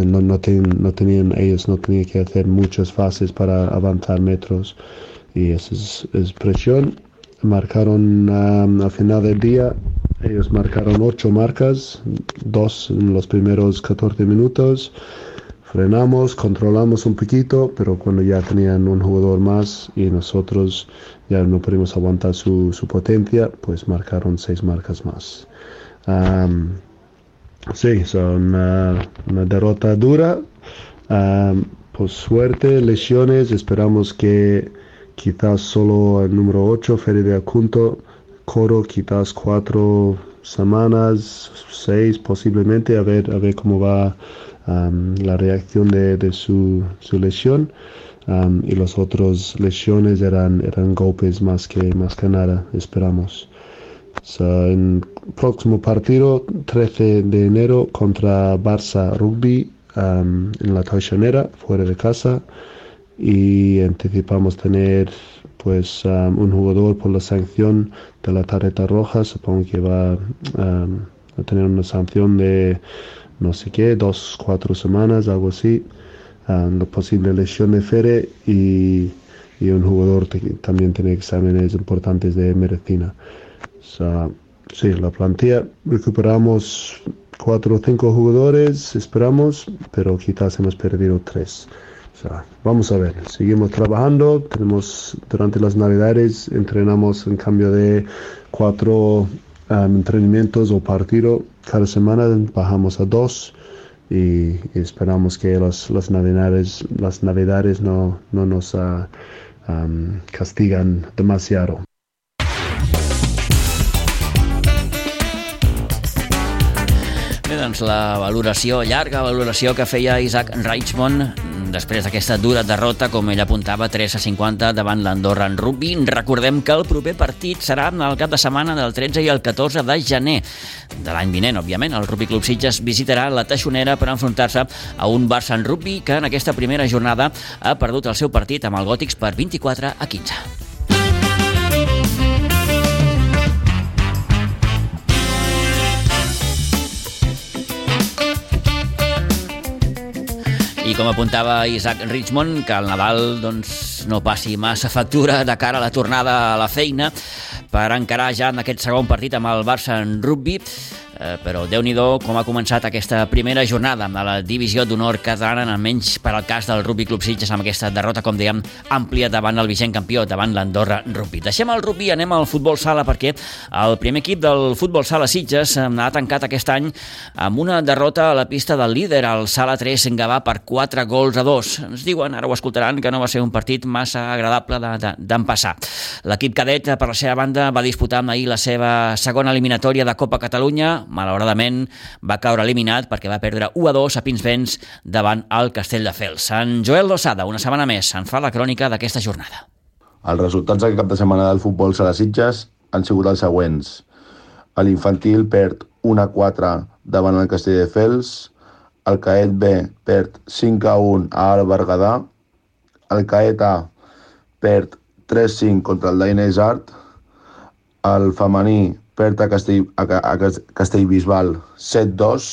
no, no, tenían, ellos no tenían que hacer muchas fases para avanzar metros y eso es, es presión marcaron al final del día, ellos marcaron ocho marcas, dos en los primeros 14 minutos. Frenamos, controlamos un poquito, pero cuando ya tenían un jugador más y nosotros ya no pudimos aguantar su, su potencia, pues marcaron seis marcas más. sí, son una, derrota dura. por suerte, lesiones, esperamos que quizás solo el número 8, Fede Acunto, Coro, quizás cuatro semanas, seis posiblemente, a ver, a ver cómo va la reacción de, su, su, lesión. y los otros lesiones eran, eran golpes más que, más que nada, esperamos. en próximo partido, 13 de enero, contra Barça Rugby en la Taixonera, fuera de casa y anticipamos tener pues um, un jugador por la sanción de la tarjeta roja. Supongo que va um, a tener una sanción de no sé qué dos cuatro semanas algo así um, la posible lesión de Fere y, y un jugador que también tiene exámenes importantes de medicina. Sí la plantilla recuperamos cuatro o cinco jugadores esperamos pero quizás hemos perdido tres vamos a ver, seguimos trabajando, tenemos durante las navidades, entrenamos en cambio de cuatro um, entrenamientos o partido cada semana, bajamos a dos y, esperamos que las, las navidades, las navidades no, no nos uh, um, castigan demasiado. Bé, doncs la valoració, llarga valoració que feia Isaac Reichmond després d'aquesta dura derrota, com ell apuntava, 3 a 50 davant l'Andorra en rugby. Recordem que el proper partit serà el cap de setmana del 13 i el 14 de gener de l'any vinent, òbviament. El Rugby Club Sitges visitarà la Taixonera per enfrontar-se a un Barça en rugby que en aquesta primera jornada ha perdut el seu partit amb el Gòtics per 24 a 15. I com apuntava Isaac Richmond, que el Nadal doncs, no passi massa factura de cara a la tornada a la feina per encarar ja en aquest segon partit amb el Barça en rugby eh, però déu nhi com ha començat aquesta primera jornada a la divisió d'honor catalana, almenys per al cas del Rugby Club Sitges amb aquesta derrota, com dèiem, àmplia davant el vigent campió, davant l'Andorra Rugby. Deixem el rugby, anem al futbol sala perquè el primer equip del futbol sala Sitges ha tancat aquest any amb una derrota a la pista del líder, el Sala 3 en Gavà per 4 gols a 2. Ens diuen, ara ho escoltaran, que no va ser un partit massa agradable d'empassar. De, de, L'equip cadet, per la seva banda, va disputar ahir la seva segona eliminatòria de Copa Catalunya, malauradament va caure eliminat perquè va perdre 1 a 2 a Pinsbens davant el Castelldefels. Sant Joel Losada, una setmana més, en fa la crònica d'aquesta jornada. Els resultats d'aquest cap de setmana del futbol a les Sitges han sigut els següents. L'infantil perd 1 a 4 davant el Castelldefels, el Caet B perd 5 a 1 a el Berguedà, el Caet A perd 3-5 contra el Dainese Art, el femení perd a, Castell, a, a Castellbisbal 7-2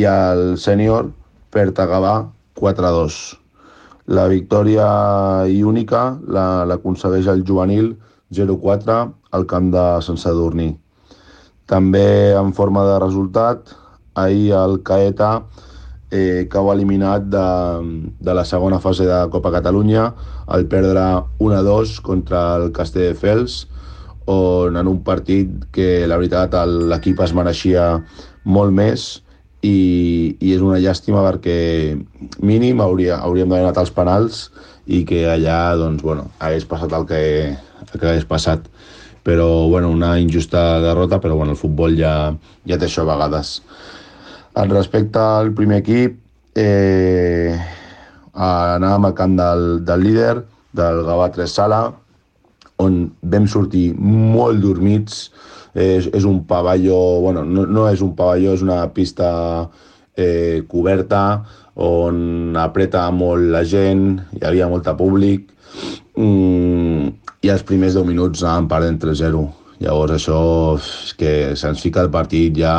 i el sènior perd a Gavà 4-2. La victòria i única l'aconsegueix la, el juvenil 0-4 al camp de Sant Sadurní. També en forma de resultat, ahir el Caeta eh, cau eliminat de, de la segona fase de Copa Catalunya al perdre 1-2 contra el Castelldefels, on en un partit que la veritat l'equip es mereixia molt més i, i és una llàstima perquè mínim hauria, hauríem d'haver anat als penals i que allà doncs, bueno, hagués passat el que, el que hagués passat. Però bueno, una injusta derrota però bueno, el futbol ja, ja té això a vegades. En respecte al primer equip eh, anàvem al camp del, del líder del Gavà 3 Sala on vam sortir molt dormits. És, és un pavelló, bueno, no, no és un pavelló, és una pista eh, coberta on apreta molt la gent, hi havia molta públic mm, i els primers 10 minuts anàvem perdent 3-0. Llavors això és que se'ns fica el partit ja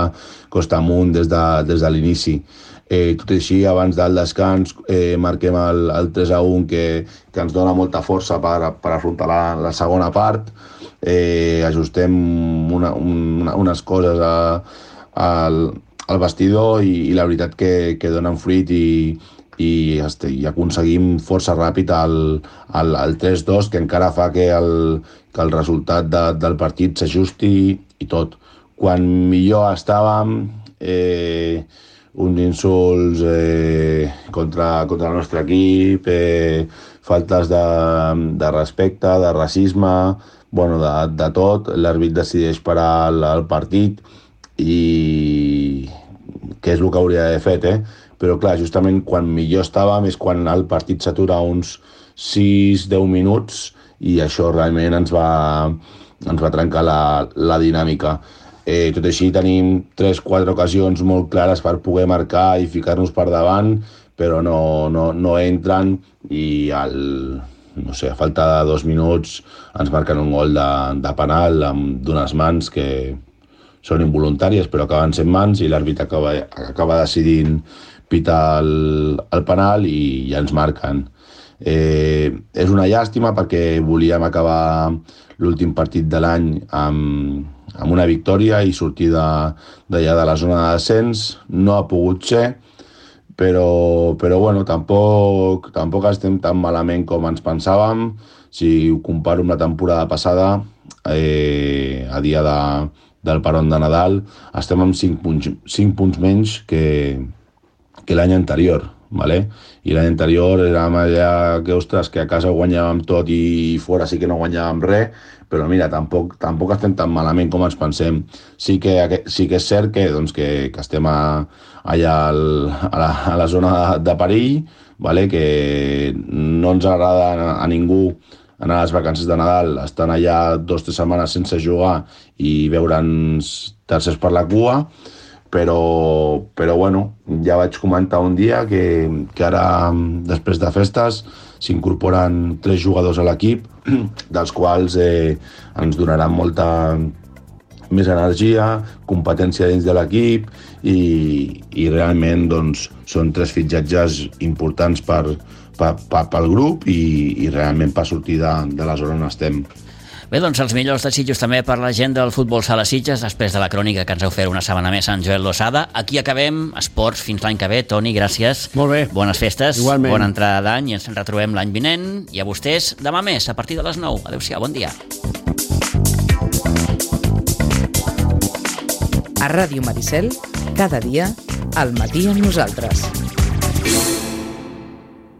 costa amunt des de, des de l'inici. Eh, tot i així, abans del descans, eh, marquem el, el 3 a 1 que, que ens dona molta força per, per afrontar la, la segona part. Eh, ajustem una, una, unes coses a, al, al vestidor i, i la veritat que, que donen fruit i, i, este, i aconseguim força ràpid el, el, el 3-2 que encara fa que el, que el resultat de, del partit s'ajusti i tot. Quan millor estàvem, eh, uns insults eh, contra, contra el nostre equip, eh, faltes de, de respecte, de racisme, bueno, de, de tot. L'àrbit decideix parar el, el partit i que és el que hauria d'haver fet, eh? Però clar, justament quan millor estàvem és quan el partit s'atura uns 6-10 minuts i això realment ens va, ens va trencar la, la dinàmica. Eh, tot així tenim 3-4 ocasions molt clares per poder marcar i ficar-nos per davant, però no, no, no entren i al, no sé, a falta de dos minuts ens marquen un gol de, de penal amb d'unes mans que són involuntàries però acaben sent mans i l'àrbitre acaba, acaba decidint pitar el, el penal i ja ens marquen. Eh, és una llàstima perquè volíem acabar l'últim partit de l'any amb, amb una victòria i sortir d'allà de, de la zona de descens. No ha pogut ser, però, però bueno, tampoc, tampoc estem tan malament com ens pensàvem. Si ho comparo amb la temporada passada, eh, a dia de, del peron de Nadal, estem amb 5 punts, 5 punts menys que, que l'any anterior. Vale? I l'any anterior érem allà que, ostres, que a casa guanyàvem tot i fora sí que no guanyàvem res, però mira, tampoc, tampoc estem tan malament com ens pensem. Sí que, sí que és cert que, doncs, que, que estem a, allà al, a, la, a la zona de, de perill, vale? que no ens agrada a, ningú anar a les vacances de Nadal, estan allà dues o tres setmanes sense jugar i veure'ns tercers per la cua, però, però bueno, ja vaig comentar un dia que, que ara, després de festes, s'incorporen tres jugadors a l'equip, <clears throat> dels quals eh, ens donaran molta, més energia, competència dins de l'equip i, i realment doncs, són tres fitxatges importants per, per, per, pel grup i, i realment per sortir de, de la zona on estem. Bé, doncs els millors desitjos també per la gent del futbol sala Sitges, després de la crònica que ens heu fet una setmana més en Joel Lozada. Aquí acabem, esports, fins l'any que ve. Toni, gràcies. Molt bé. Bones festes, Igualment. bona entrada d'any i ens en retrobem l'any vinent. I a vostès, demà més, a partir de les 9. Adéu-siau, bon dia. A Ràdio Maricel, cada dia, al matí amb nosaltres.